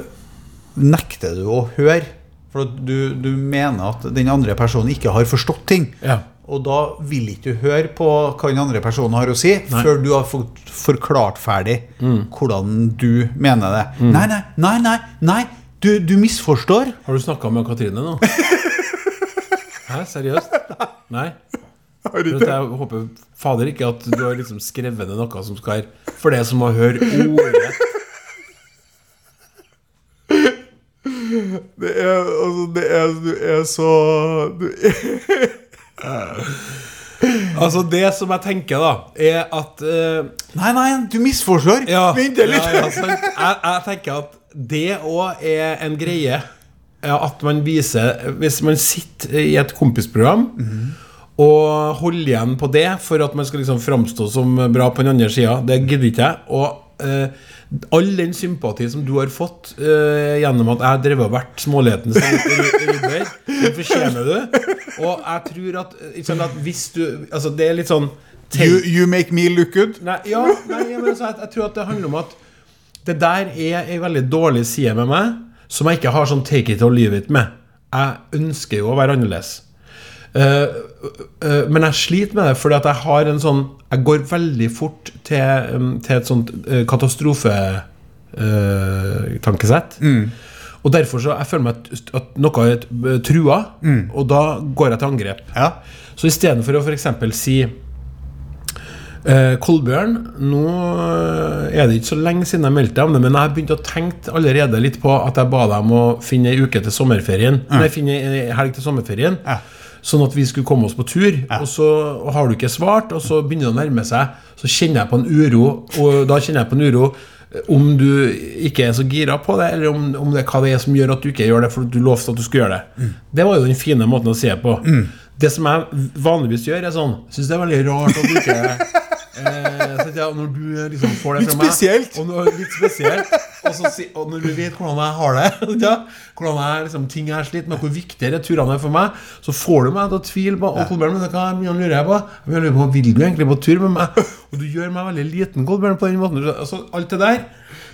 nekter du å høre. For du, du mener at den andre personen ikke har forstått ting. Ja. Og da vil ikke du høre på hva den andre personen har å si, før du har fått forklart ferdig hvordan du mener det. Nei, nei, nei, nei, nei du, du misforstår. Har du snakka med Katrine nå? *laughs* Hæ, seriøst? Nei? For at jeg håper fader ikke at du har liksom skrevet ned noe som skal For det som må høre ordet Det er, altså, det er, du er så du *laughs* Altså, det som jeg tenker, da, er at eh, Nei, nei, du misforstår. Ja, Vent litt. ja, ja, sant. jeg, jeg tenker at det òg er en greie. Ja, At man viser Hvis man sitter i et kompisprogram og holder igjen på det for at man skal liksom framstå som bra på den andre sida, det gidder ikke jeg. Og eh, all den sympati som du har fått uh, gjennom at jeg har drevet og vært smålighetens rydder, den fortjener du. Og jeg tror at, ikke at hvis du Altså, det er litt sånn You, you make me look good. Nei, ja, nei, men altså, jeg, jeg tror at det handler om at det der er ei veldig dårlig side med meg som jeg ikke har sånn take it or leave it med. Jeg ønsker jo å være annerledes. Eh, eh, men jeg sliter med det fordi at jeg har en sånn Jeg går veldig fort til, til et sånt uh, katastrofetankesett. Og derfor så jeg føler meg at, at noe er trua, trua, og da går jeg til angrep. Ja. Så istedenfor å f.eks. si eh, Kolbjørn, nå eh, er det ikke så lenge siden jeg meldte deg om det, men jeg har begynt å tenke allerede litt på at jeg ba deg om å finne ei uke til sommerferien. Nei, finne ei helg til sommerferien. Ja. Sånn at vi skulle komme oss på tur. Og så har du ikke svart, og så begynner det å nærme seg. Så kjenner jeg på en uro, og da kjenner jeg på en uro eh, om du ikke er så gira på det, eller om, om det er hva det er som gjør at du ikke gjør det, for du lovte at du skulle gjøre det. Det var jo den fine måten å se på. Det som jeg vanligvis gjør, er sånn Syns det er veldig rart at du ikke eh, jeg, Når du liksom får det Litt fra meg spesielt. Og noe litt spesielt og, så, og når du vet hvordan jeg har det *laughs* ja, Hvordan jeg, liksom, ting jeg har slitt med Hvor viktige de turene er for meg Så får du meg til å tvile på Og Kolbjørn, hva lurer jeg på Jeg lurer på, Vil du egentlig på tur med meg? Og du gjør meg veldig liten, Kolbjørn, på den måten altså, Alt det der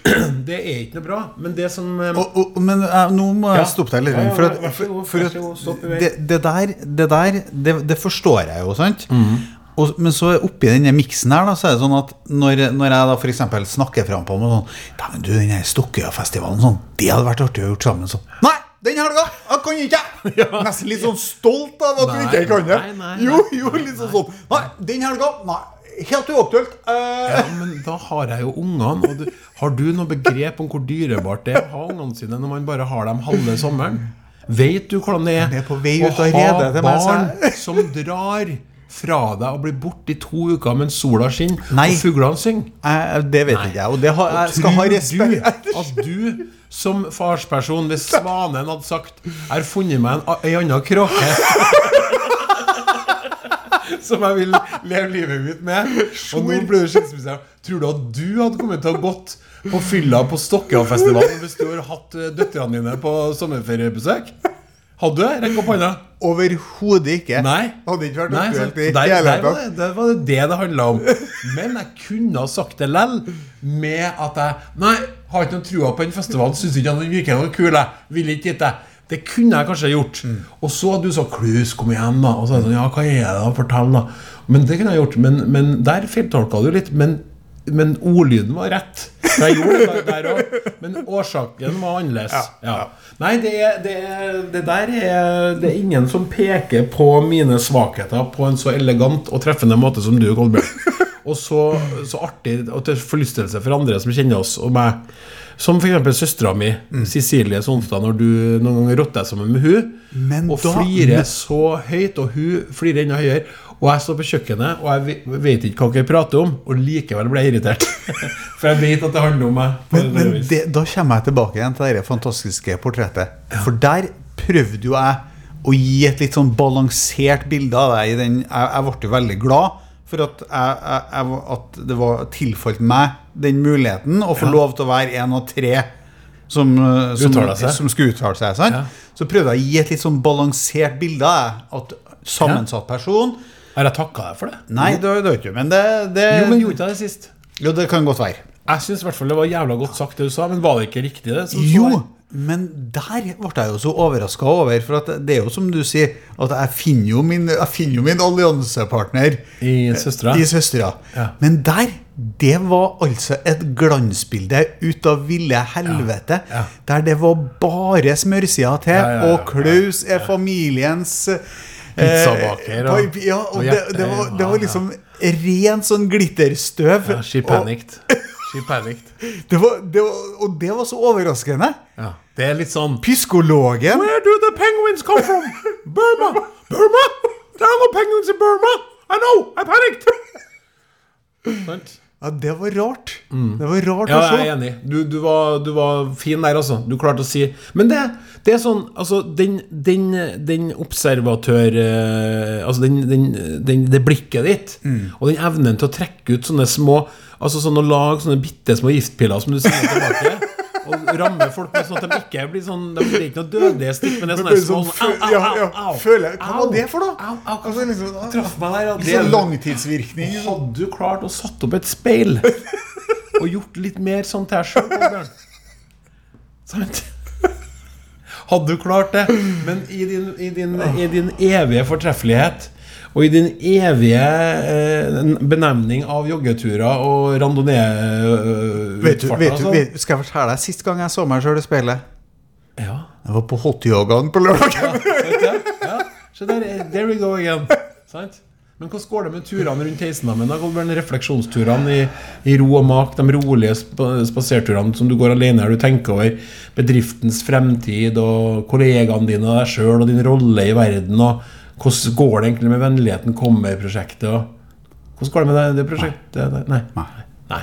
*clears throat* Det er ikke noe bra Men det som eh, Og, og, men eh, nå må jeg Ja. stoppe deg litt. For at, at det, det der, det, der det, det forstår jeg jo, sant? Mhm. Og, men så oppi denne miksen her, da, så er det sånn at når, når jeg da f.eks. snakker fram på meg sånn Dæven, du, den Stokkøya-festivalen, sånn, det hadde vært artig å gjøre sammen. Sånn. Nei! den helga jeg kan ikke *laughs* Ja. Nesten litt sånn stolt av at du ikke kan det. nei, nei, Jo, jo, litt sånn sånn. Nei, den helga Nei, helt uaktuelt. Uh... Ja, men da har jeg jo ungene. Og du, har du noe begrep om hvor dyrebart det er å ha ungene sine når man bare har dem halve sommeren? Vet du hvordan det er, Jeg er å ha barn som drar fra deg og blir borte i to uker mens sola skinner Nei. og fuglene synger? eh, det vet ikke jeg, og det har, jeg skal ha respekt du at du som farsperson, hvis Svanen hadde sagt 'Jeg har funnet meg en, ei anna kråke' *laughs* Som jeg vil leve livet mitt med. Og nå blir du skilsmisse. Tror du at du hadde kommet til å gått på fylla på Stokkøyafestivalen hvis du hadde hatt eh, døtrene dine på sommerferiebesøk? Hadde du? Rekk opp hånda. Overhodet ikke. Nei. Hadde ikke vært aktuelt i hele tatt. det, var det det det handla om. Men jeg kunne ha sagt det lell med at jeg Nei, har ikke noe trua på den festivalen. Syns ikke han virker noe kul. Jeg vil ikke dit. jeg. Det kunne jeg kanskje gjort. Mm. Og så hadde du sagt 'Klus, kom igjen', da. Og så er det sånn, ja, hva er det da? Fortell, da. Men det kunne jeg gjort. Men, men der feiltolka du litt. Men, men ordlyden var rett. Jeg gjorde det der òg. Men årsaken var annerledes. Ja. Nei, det, det, det der er Det er ingen som peker på mine svakheter på en så elegant og treffende måte som du, Kolbjørn. Og så, så artig og til forlystelse for andre som kjenner oss og meg. Som f.eks. søstera mi, Cecilie Sonstad, når du noen ganger rotter deg sammen med hun Men og da- flirer så høyt, og hun flirer enda høyere. Og jeg står på kjøkkenet, og jeg vet ikke hva dere prater om, og likevel ble jeg irritert. *laughs* For jeg vet at det handler om meg. på Men, men det, da kommer jeg tilbake igjen til det fantastiske portrettet. For der prøvde jo jeg å gi et litt sånn balansert bilde av deg. Jeg, jeg ble jo veldig glad for at, jeg, jeg, at det var tilfalt meg den muligheten å få lov til å være en av tre som, eh, som, som skulle uttale seg. Sant? Ja. Så prøvde jeg å gi et litt sånn balansert bilde av deg. At sammensatt person Har jeg takka deg for det? Nei, det har jeg ikke, men det, det Jo, men gjorde ikke jeg det sist? Jo, det kan godt være. Jeg syns i hvert fall det var jævla godt sagt, det du sa, men var det ikke riktig, det? som Jo, men der ble jeg jo så overraska over. For det er jo som du sier, at jeg finner jo min, finner jo min alliansepartner I søstera? i søstera. Ja. Men der, det var altså et glansbilde ut av ville helvete. Ja. Der det var bare smørsida til, Ja, ja, ja, og Klaus er familiens Pizzabaker og- ja, og, og det, det, var, det var liksom rent sånn glitterstøv. Ja, she og, panicked. She panicked. *laughs* det var, det var, og det var så overraskende. Ja. Det er litt sånn Pyskologen Where do the penguins come from? *laughs* Burma! Burma! There are no penguins in Burma! I know! I panicked! Sant? Ja, det var rart. Det var rart Ja, å jeg er enig. Du, du, var, du var fin der, altså. Du klarte å si Men det, det er sånn Altså, den, den, den observatør eh, Altså, den, den, den, det blikket ditt, og den evnen til å trekke ut sånne små Altså sånn å lage sånne bitte små giftpiller som du sender tilbake, og ramme folk med sånn at de ikke blir sånn Det er ikke noe dødelige stikk, men det er Det små sånn, sånn, au, au, au, au, føler, Hva var det for noe? Au. Altså, liksom, Traff meg der, Litt sånn langtidsvirkning. hadde du klart å satt opp et speil og gjort litt mer sånn til deg sjøl, Sant? Hadde du klart det? Men i din, i din, i din evige fortreffelighet og i din evige eh, benevning av joggeturer og Vet randonee-utfarter vet du, altså. skal jeg fortelle deg sist gang jeg så meg sjøl i speilet? Ja, Jeg var på hotyogaen på lørdag. Ja. Ja, så der, there we go again. Sant? Men hvordan går det med turene rundt Heisendammen? da? Kolbjørn? Refleksjonsturene i, i ro og mak, de rolige sp spaserturene som du går alene her, du tenker over bedriftens fremtid og kollegaene dine og deg sjøl og din rolle i verden. og Hvordan går det egentlig med Vennligheten kommer-prosjektet? og Hvordan går det med det, det prosjektet? Nei. Nei. Nei.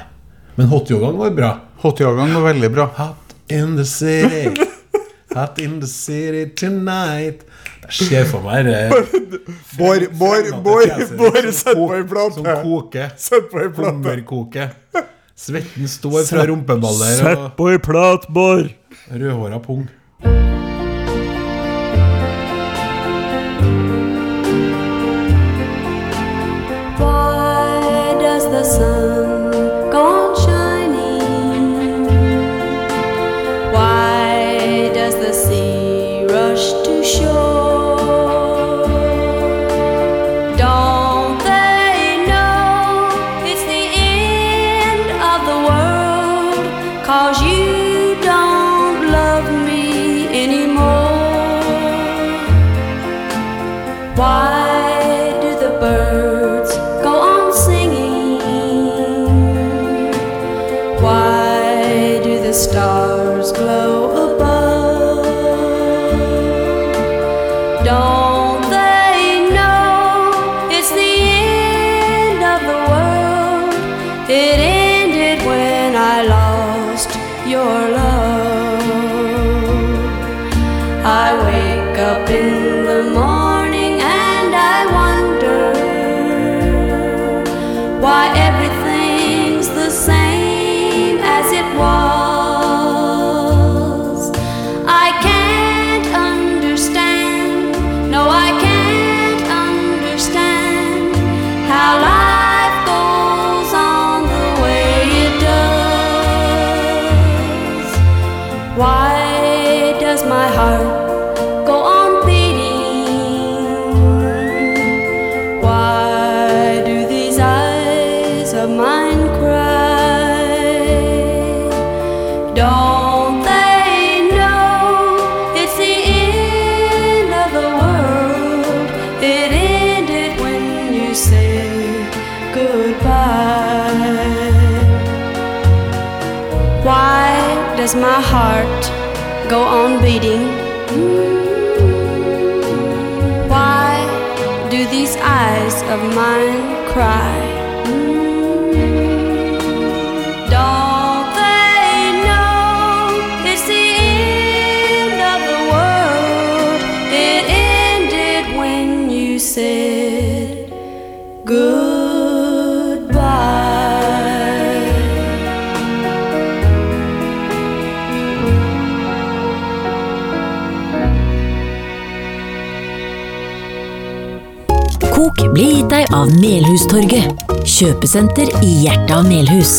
Men hotyogaen var bra. Hotyogaen var veldig bra. Hot in the city, *laughs* hot in the city tonight. Det skjer for meg det Bård, Bård, Bård, Bård, sett på ei plate. Som koker. Sett på ei plate. Hummerkoker. Svetten står fra rumpeballer Sett på ei plate, Bård! rødhåra pung. Rush to shore? Go on beating? Why do these eyes of mine cry? Kok blir gitt deg av Melhustorget, kjøpesenter i hjertet av Melhus.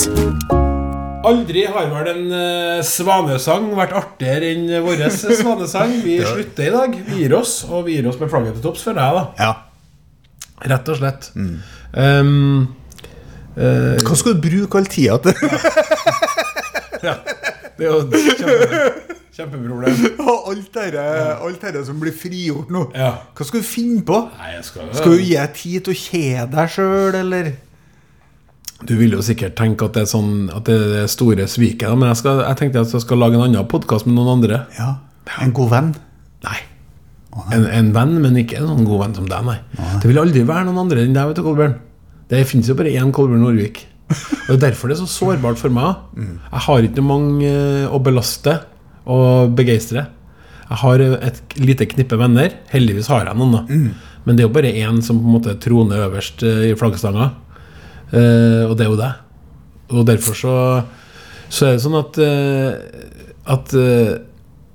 Aldri har vel en eh, svanesang vært artigere enn vår svanesang. Vi *laughs* slutter i dag. Vi gir oss, og vi gir oss med flagget til topps føler jeg, da. Ja. Rett og slett. Um, eh, Hva skal du bruke all tida til? *laughs* ja. Det er jo kjempe, kjempeproblem. *laughs* Og alt dette, alt dette som blir frigjort nå. Ja. Hva skal du finne på? Nei, skal, Skal du gi deg tid til å kjede deg sjøl, eller? Du vil jo sikkert tenke at det er, sånn, at det er det store sviket, men jeg, skal, jeg tenkte at jeg skal lage en annen podkast med noen andre. Ja, En god venn? Nei. En, en venn, men ikke en sånn god venn som deg, nei. Det vil aldri være noen andre enn deg, vet du, Kolbjørn. Det finnes jo bare én Kolbjørn Norvik. *laughs* Og Det er derfor det er så sårbart for meg. Jeg har ikke mange eh, å belaste og begeistre. Jeg har et lite knippe venner. Heldigvis har jeg noen, da. Men det er jo bare én som på en måte troner øverst eh, i flaggstanga. Eh, og det er jo deg. Og derfor så, så er det sånn at, eh, at eh,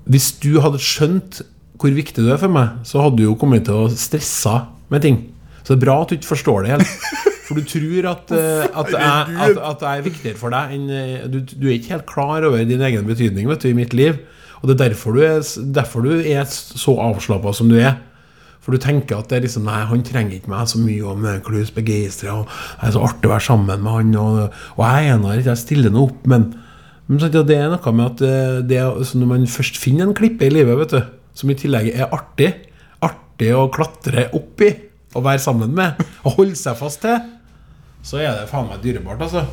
hvis du hadde skjønt hvor viktig du er for meg, så hadde du jo kommet til å stresse med ting. Så det er bra at du ikke forstår det helt. *laughs* For du tror at, eh, at, er, at, at det er viktigere for deg enn eh, du, du er ikke helt klar over din egen betydning vet du, i mitt liv. Og det er derfor du er, derfor du er så avslappa som du er. For du tenker at det er liksom Nei, han trenger ikke meg så mye om klus begeistra, og det er så artig å være sammen med han, og, og jeg er enig, jeg stiller nå opp, men, men sant, ja, det er noe med at eh, det, er- så når man først finner en klippe i livet, vet du, som i tillegg er artig, artig å klatre opp i, og være sammen med, og holde seg fast til, så er det faen meg dyrebart, altså.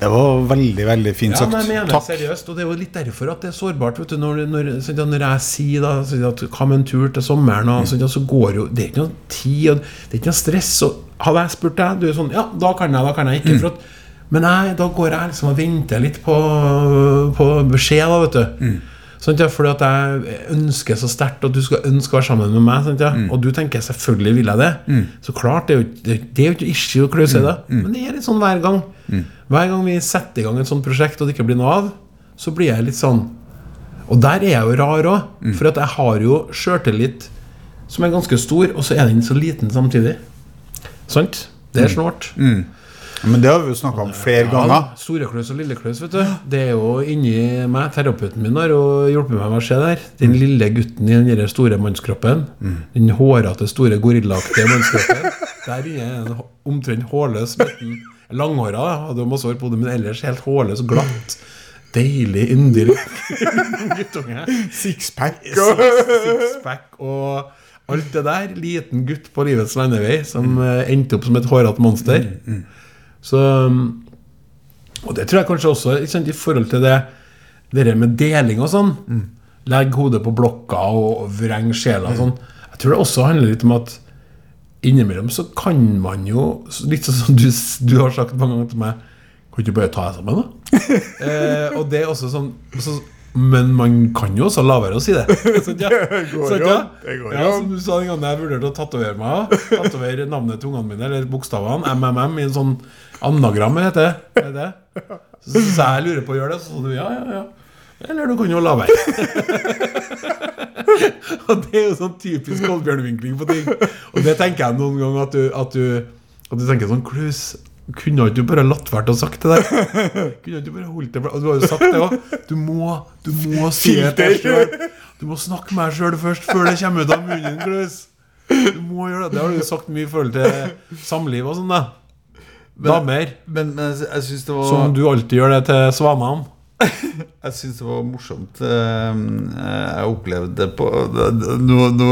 Det var veldig, veldig fint Ja, sagt. men jeg mener Takk. seriøst, og det er jo litt derfor at det er sårbart. Vet du, når, når, sånn når jeg sier da sånn at hva med en tur til sommeren, og, mm. så går jo Det er ikke noe tid, og det er ikke noe stress. Og hadde jeg spurt deg, du er sånn Ja, da kan jeg, da kan jeg ikke. For at, men nei, da går jeg liksom og venter litt på, på beskjed, da, vet du. Sånn, ja, fordi at jeg ønsker så sterkt at du skal ønske å være sammen med meg. Sant, ja? Og du tenker selvfølgelig vil jeg det. Så klart, det er jo, det, det er jo ikke issue å kløse det. Men det er litt sånn hver gang. Hver gang vi setter i gang et sånt prosjekt og det ikke blir noe av, så blir jeg litt sånn Og der er jeg jo rar òg. For at jeg har jo sjøltillit som er ganske stor, og så er den så liten samtidig. Sant? Det er snålt. Men det har vi jo snakka om flere ganger. Storekløs og lillekløs, vet du. Det er jo inni meg. Terapeuten min har hjulpet meg med å se der. Den lille gutten i den store mannskroppen. Den hårete, store gorillaaktige mannskroppen. Der inne er en omtrent hårløs liten Langhåra, hadde jo masse hår på hodet, men ellers helt hårløs og glatt. Deilig, yndig *laughs* guttunge. Sixpack. Sixpack og alt det der. Liten gutt på livets landevei som mm. endte opp som et hårete monster. Så um, Og det tror jeg kanskje også sant, i forhold til det Dere med deling og sånn. Legg hodet på blokka og vreng sjela og sånn. Jeg tror det også handler litt om at innimellom så kan man jo Litt sånn som du, du har sagt mange ganger til meg Kan du ikke bare ta deg sammen, da? *laughs* eh, og det er også sånn så, Men man kan jo også la være å si det. *laughs* Sant, ja? jo ja? ja, som du sa den gangen jeg vurderte å tatovere meg. Tatovere navnet til ungene mine, eller bokstavene, MMM, i en sånn anagram, heter det. Er det? Så, så jeg lurer på å gjøre det, så sa du ja, ja, ja. Eller du kan jo la være. *laughs* og det er jo sånn typisk Kolbjørn-vinkling på ting. Og det tenker jeg noen ganger at du, at du, at du tenker sånn Klaus, kunne ikke du bare latt være å sagt det der? *laughs* Kunne ikke du bare holdt det Du har jo sagt det òg. Du må, du må si det. Du må snakke med deg sjøl først, før det kommer ut av munnen, Klaus. Du må gjøre det. Det har du jo sagt mye i forhold til samliv og sånn, da. Damer. Men, men syns det var Som du alltid gjør det til svanene. *laughs* Jeg synes det var morsomt. eh, Jeg opplevde det på Nå, nå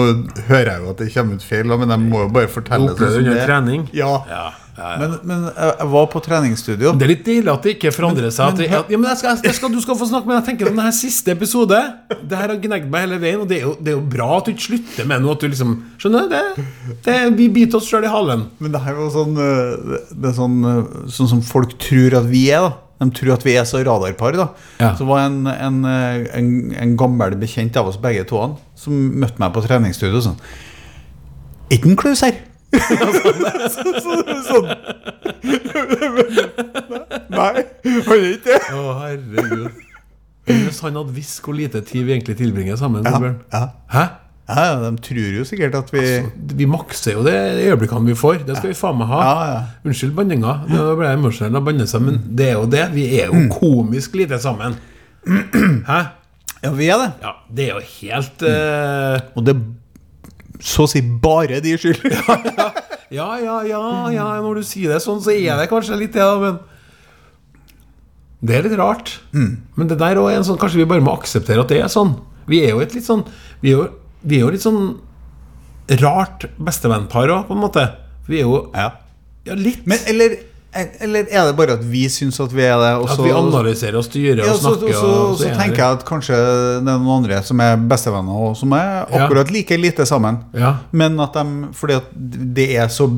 hører jeg jo at det kommer ut feil, men jeg må jo bare fortelle Opplevde som under det er. trening. Ja. Ja, ja, ja. Men, men jeg jeg var på treningsstudio. Det er litt deilig at det ikke forandrer seg. Men, men- ja, skal, jeg skal, du skal få snakke, men jeg tenker om denne siste episode Det her har gnagd meg hele veien, og det er, jo, det er jo bra at du ikke slutter med noe. At du liksom Skjønner du? Det, det, vi biter oss sjøl i halen. Men det her var sånn eh, Det er sånn, eh, sånn som folk tror at vi er, da. De tror at vi er så radarpar. da Ja. Så var en, en, eh, en, en gammel bekjent av oss begge to som møtte meg på treningsstudio sånn Er ikke Klaus her? Så, så, sånn. Nei, han er ikke det. Å, herregud. Hvis han hadde visst hvor lite tid vi egentlig tilbringer sammen. Ja, Ja. Hæ? Ja, de tror jo sikkert at vi Vi makser jo det øyeblikkene vi får. Det skal vi faen meg ha. Ja, ja. Unnskyld banninga. Nå ble jeg emosjonell av banne seg, men det er jo det. Vi er Mm. jo komisk lite sammen. Hæ? Ja, vi er det. Ja, det er jo helt uh... Og det så å si bare de skyld. *laughs* Ja, ja, ja, ja, når du sier det sånn, så er det kanskje litt det, da, men Det er litt rart. Men det der også er en sånn Kanskje vi bare må akseptere at det er sånn. Vi er jo et litt sånn Vi er jo, vi er jo litt sånn rart bestevennpar òg, på en måte. Vi er jo Ja. Ja, litt. Men eller, eller er det bare at vi syns at vi er det? Også, at vi analyserer og styrer ja, og snakker. så, så, og, så så tenker jeg at kanskje det er noen andre som er bestevenner, og som er akkurat like lite sammen. Ja. Men at de Fordi at det er så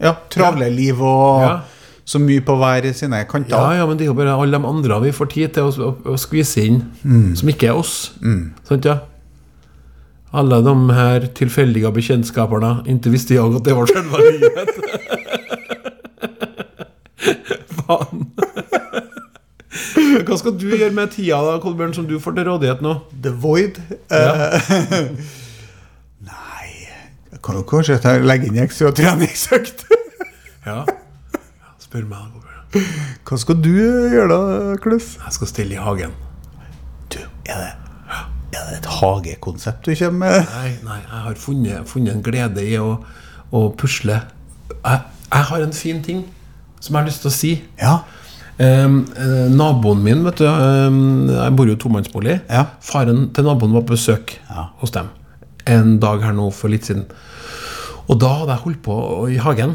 ja, travle liv og så mye på hver sine kanter. Ja, ja, men det er jo bare alle de andre vi får tid til å, å, å skvise inn, Mm. som ikke er oss. Sant, ja? Alle de her tilfeldige bekjentskapene. Ikke visste jeg at det var selve livet. *laughs* Faen. Hva skal du gjøre med tida, da, Kolbjørn, som du får til rådighet nå? The Void. Ja. Eh, *laughs* nei Jeg kan jo kanskje ta, legge inn ekstra treningsøkt. *laughs* Ja. Spør meg, Kolbjørn. Hva skal du gjøre da, Kløff? Jeg skal stille i hagen. Du, er det, er det et hagekonsept du kommer med? Nei, nei, jeg har funnet, funnet en glede i å, å pusle. Jeg, jeg har en fin ting som jeg har lyst til å si. Ja. Eh, naboen min, vet du ehm, Jeg bor jo i tomannsbolig. Ja. Faren til naboen var på besøk Ja. hos dem en dag her nå for litt siden. Og da hadde jeg holdt på i hagen.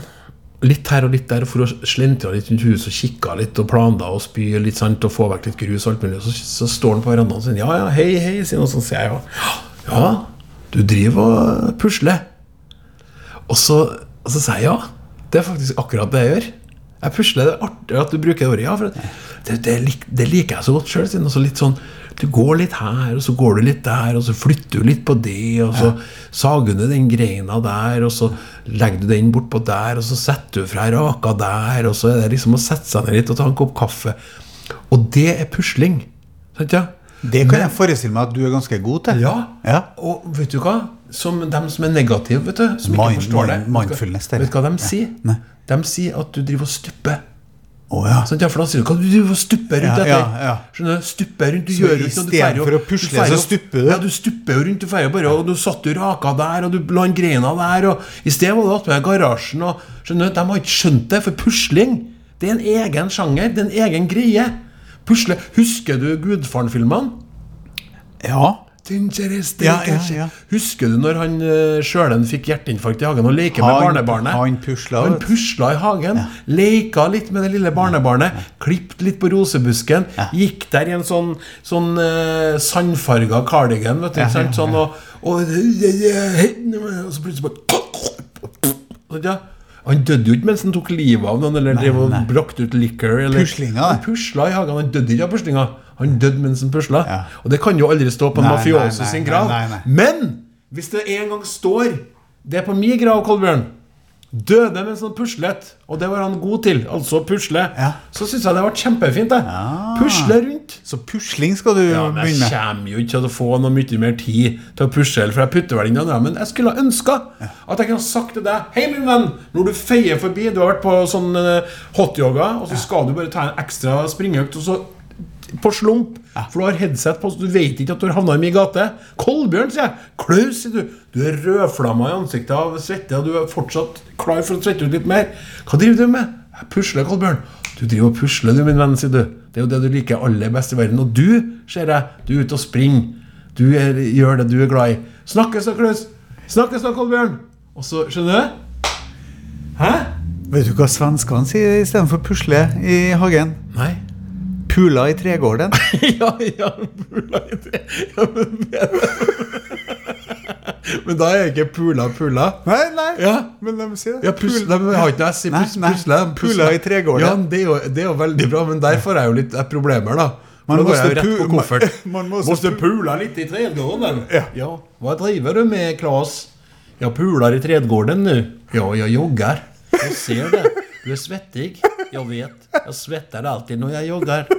Litt her og litt der for å slentre litt rundt huset og kikka litt og planla og spy litt sant, og få vekk litt grus. og alt mulig. Så, så står han på verandaen og sier ja, ja, hei, hei. Sier han, og sier jeg ja. Ja, du driver og pusler. Og så, og så sier jeg ja. Det er faktisk akkurat det jeg gjør. Jeg pusler. Det er artig at du bruker det ordet. Ja, for det, det, det liker jeg så godt sjøl. Sånn, du går litt her, og så går du litt der, og så flytter du litt på det, og så sager du den greina der, og så legger du den bortpå der, og så setter du fra raka der, og så er det liksom å sette seg ned litt og ta en kopp kaffe. Og det er pusling. Sant, ja? Det kan jeg forestille meg at du er ganske god til. Ja. Ja. Og vet du hva? Som dem som er negative, vet du, som Mind- ikke forstår det mind- det. Vet du hva de sier? Nei. De sier at du driver og stupper. Å ja. sånn, Ja, for da sier du hva du stupper rundt Ja, etter. ja, ja. Stupper rundt, du Så gjør ikke for å pusle, fer så stupper du? Ja, du stupper jo rundt, du fer bare, og du satt jo raka der, og du la en greina der, og i stedet var du attmed garasjen, og skjønner de har ikke skjønt det, for pusling, det er en egen sjanger, det er en egen greie. Pusle, husker du Gudfaren-filmene? Ja. Ja, ja, ja. Husker du når han uh, sjølen fikk hjerteinfarkt i hagen og leker med barnebarnet? han pusla, Han pusla i hagen. Leka litt med det lille barnebarnet. Klippet litt på rosebusken. Gikk der i en sånn, sånn uh, sandfarga cardigan. Vet du? Sånn, og, og, og så plutselig bare Sånn, ja. Han døde jo ikke mens han tok livet av noen eller nei, nei. brakte ut liquor. Eller, Puslinga. Han pusla i hagen. Han døde ikke av puslinga. Han døde mens han pusla. Ja. Og det kan jo aldri stå på en mafioso sin grav. Men hvis det en gang står Det er på min grav, Kolbjørn. Døde mens han puslet, og det var han god til. Altså pusle. Ja. Så syns jeg det ble kjempefint. det Pusle rundt. Så pusling skal du Ja, men jeg begynne med. kommer jo ikke til å få noe mye mer tid til å pusle, for jeg putter vel inn andre. Men jeg skulle ønska at jeg kunne sagt til deg Hei, min venn, når du feier forbi Du har vært på sånn eh, hotyoga, og så skal du bare ta en ekstra springøkt, og så på slump, for du har headset på, så du vet ikke at du har havna i min gate. Kolbjørn, sier jeg. Klaus, sier du. Du er rødflamma i ansiktet av svette, og du er fortsatt klar for å svette ut litt mer. Hva driver du med? Jeg pusler, Kolbjørn. Du driver og pusler, du, min venn, sier du. Det er jo det du liker aller best i verden. Og du, ser jeg, du er ute og springer. Du er, gjør det du er glad i. Snakkes da, Klaus. Snakkes da, Kolbjørn. Og så, skjønner du? Hæ? Vet du hva svenskene sier istedenfor pusle i hagen? Nei. Pula i tregården. *laughs* ja, ja, pula i tregården Ja, men, *laughs* men da er ikke pula pula. Nei, nei, Ja. men de sier det. Ja, pus, de har ikke noe S i pusle. Pula i tregården. Ja, det er, jo, det er jo veldig bra, men der får jeg jo litt eh, problemer, da. Man må jo rett på koffert. *laughs* man- man måste måste pula litt i tregården. Ja. Hva driver du med, Klas? Jeg puler i tredgården nu. Ja, jeg jogger. Jeg ser det. Du er svettig. Jeg vet. Jeg svetter alltid når jeg joggar.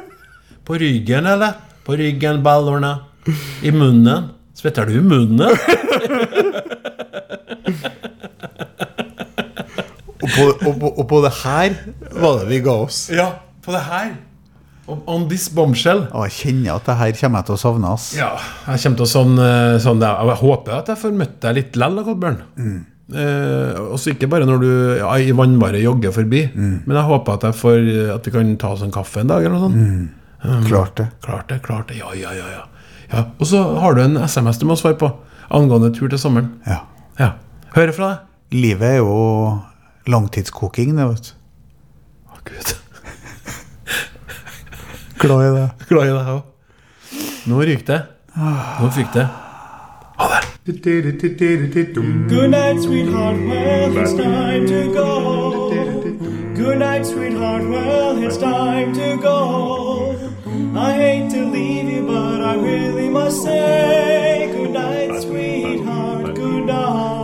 På ryggen, eller? På ryggen, ballorna. I munnen. Svetter du i munnen? Og på, og, på, og på det her var det vi ga oss. Ja, på det her. On- this bombshell. Og jeg kjenner at det her kommer jeg til å savne. ass. Ja, jeg kommer til å eh, sånn Jeg håper at jeg får møtt deg litt likevel, da, Mm. Eh, også ikke bare når du ja, i vannbare jogger forbi, men jeg håper at, får, at vi kan ta oss en kaffe en dag, eller noe sånt. Klart det. Klart det, klart det. Ja, ja, ja. ja. ja. Og så har du en SMS du må svare på angående tur til sommeren. Ja. Ja. Hører fra deg. Livet er jo langtidskoking, det, vet du. Å, Gud. *laughs* Glad i det. Glad i deg òg. Nå ryker det. Nå fikk det. Ha det. Good night, sweetheart. Well, it's time to go. Good night, sweetheart. Well, it's time to go. I hate to leave you, but I really must say good night, sweetheart. Good night.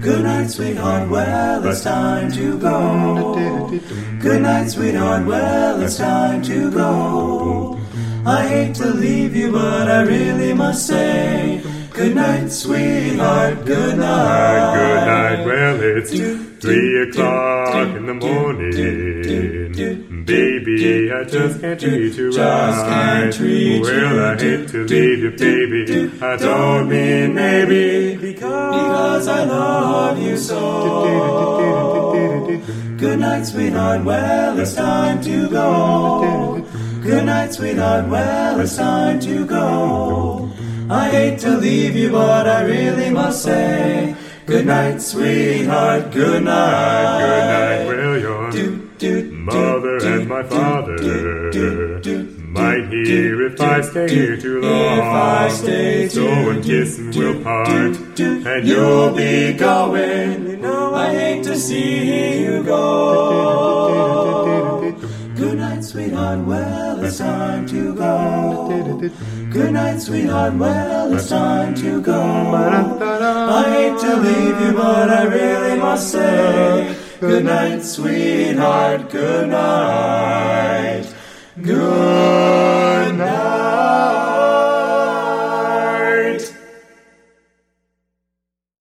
Good night, sweetheart. Well, it's time to go. Good night, sweetheart. Well, it's time to go. I hate to leave you, but I really must say good night, sweetheart. Good night. Good night, well, it's three o'clock in the morning. Baby, I just can't treat you Just can't right. Well, I hate to leave you, baby. I don't mean maybe. Because I love you so. Good night, sweetheart. Well, it's time to go. Good night, sweetheart. Well, it's time to go. I hate to leave you, but I really must say good night, sweetheart. Good night. Good night, Do, do, mother and my father might hear if I stay here too long. If I stay so too- a kiss and we'll part, and You'll be going. You know I hate to see you go. Good night, sweetheart. Well, it's time to go. Good night, sweetheart. Well, it's time to go. I hate to leave you, but I really must say Good night, sweetheart. Good night. Good night.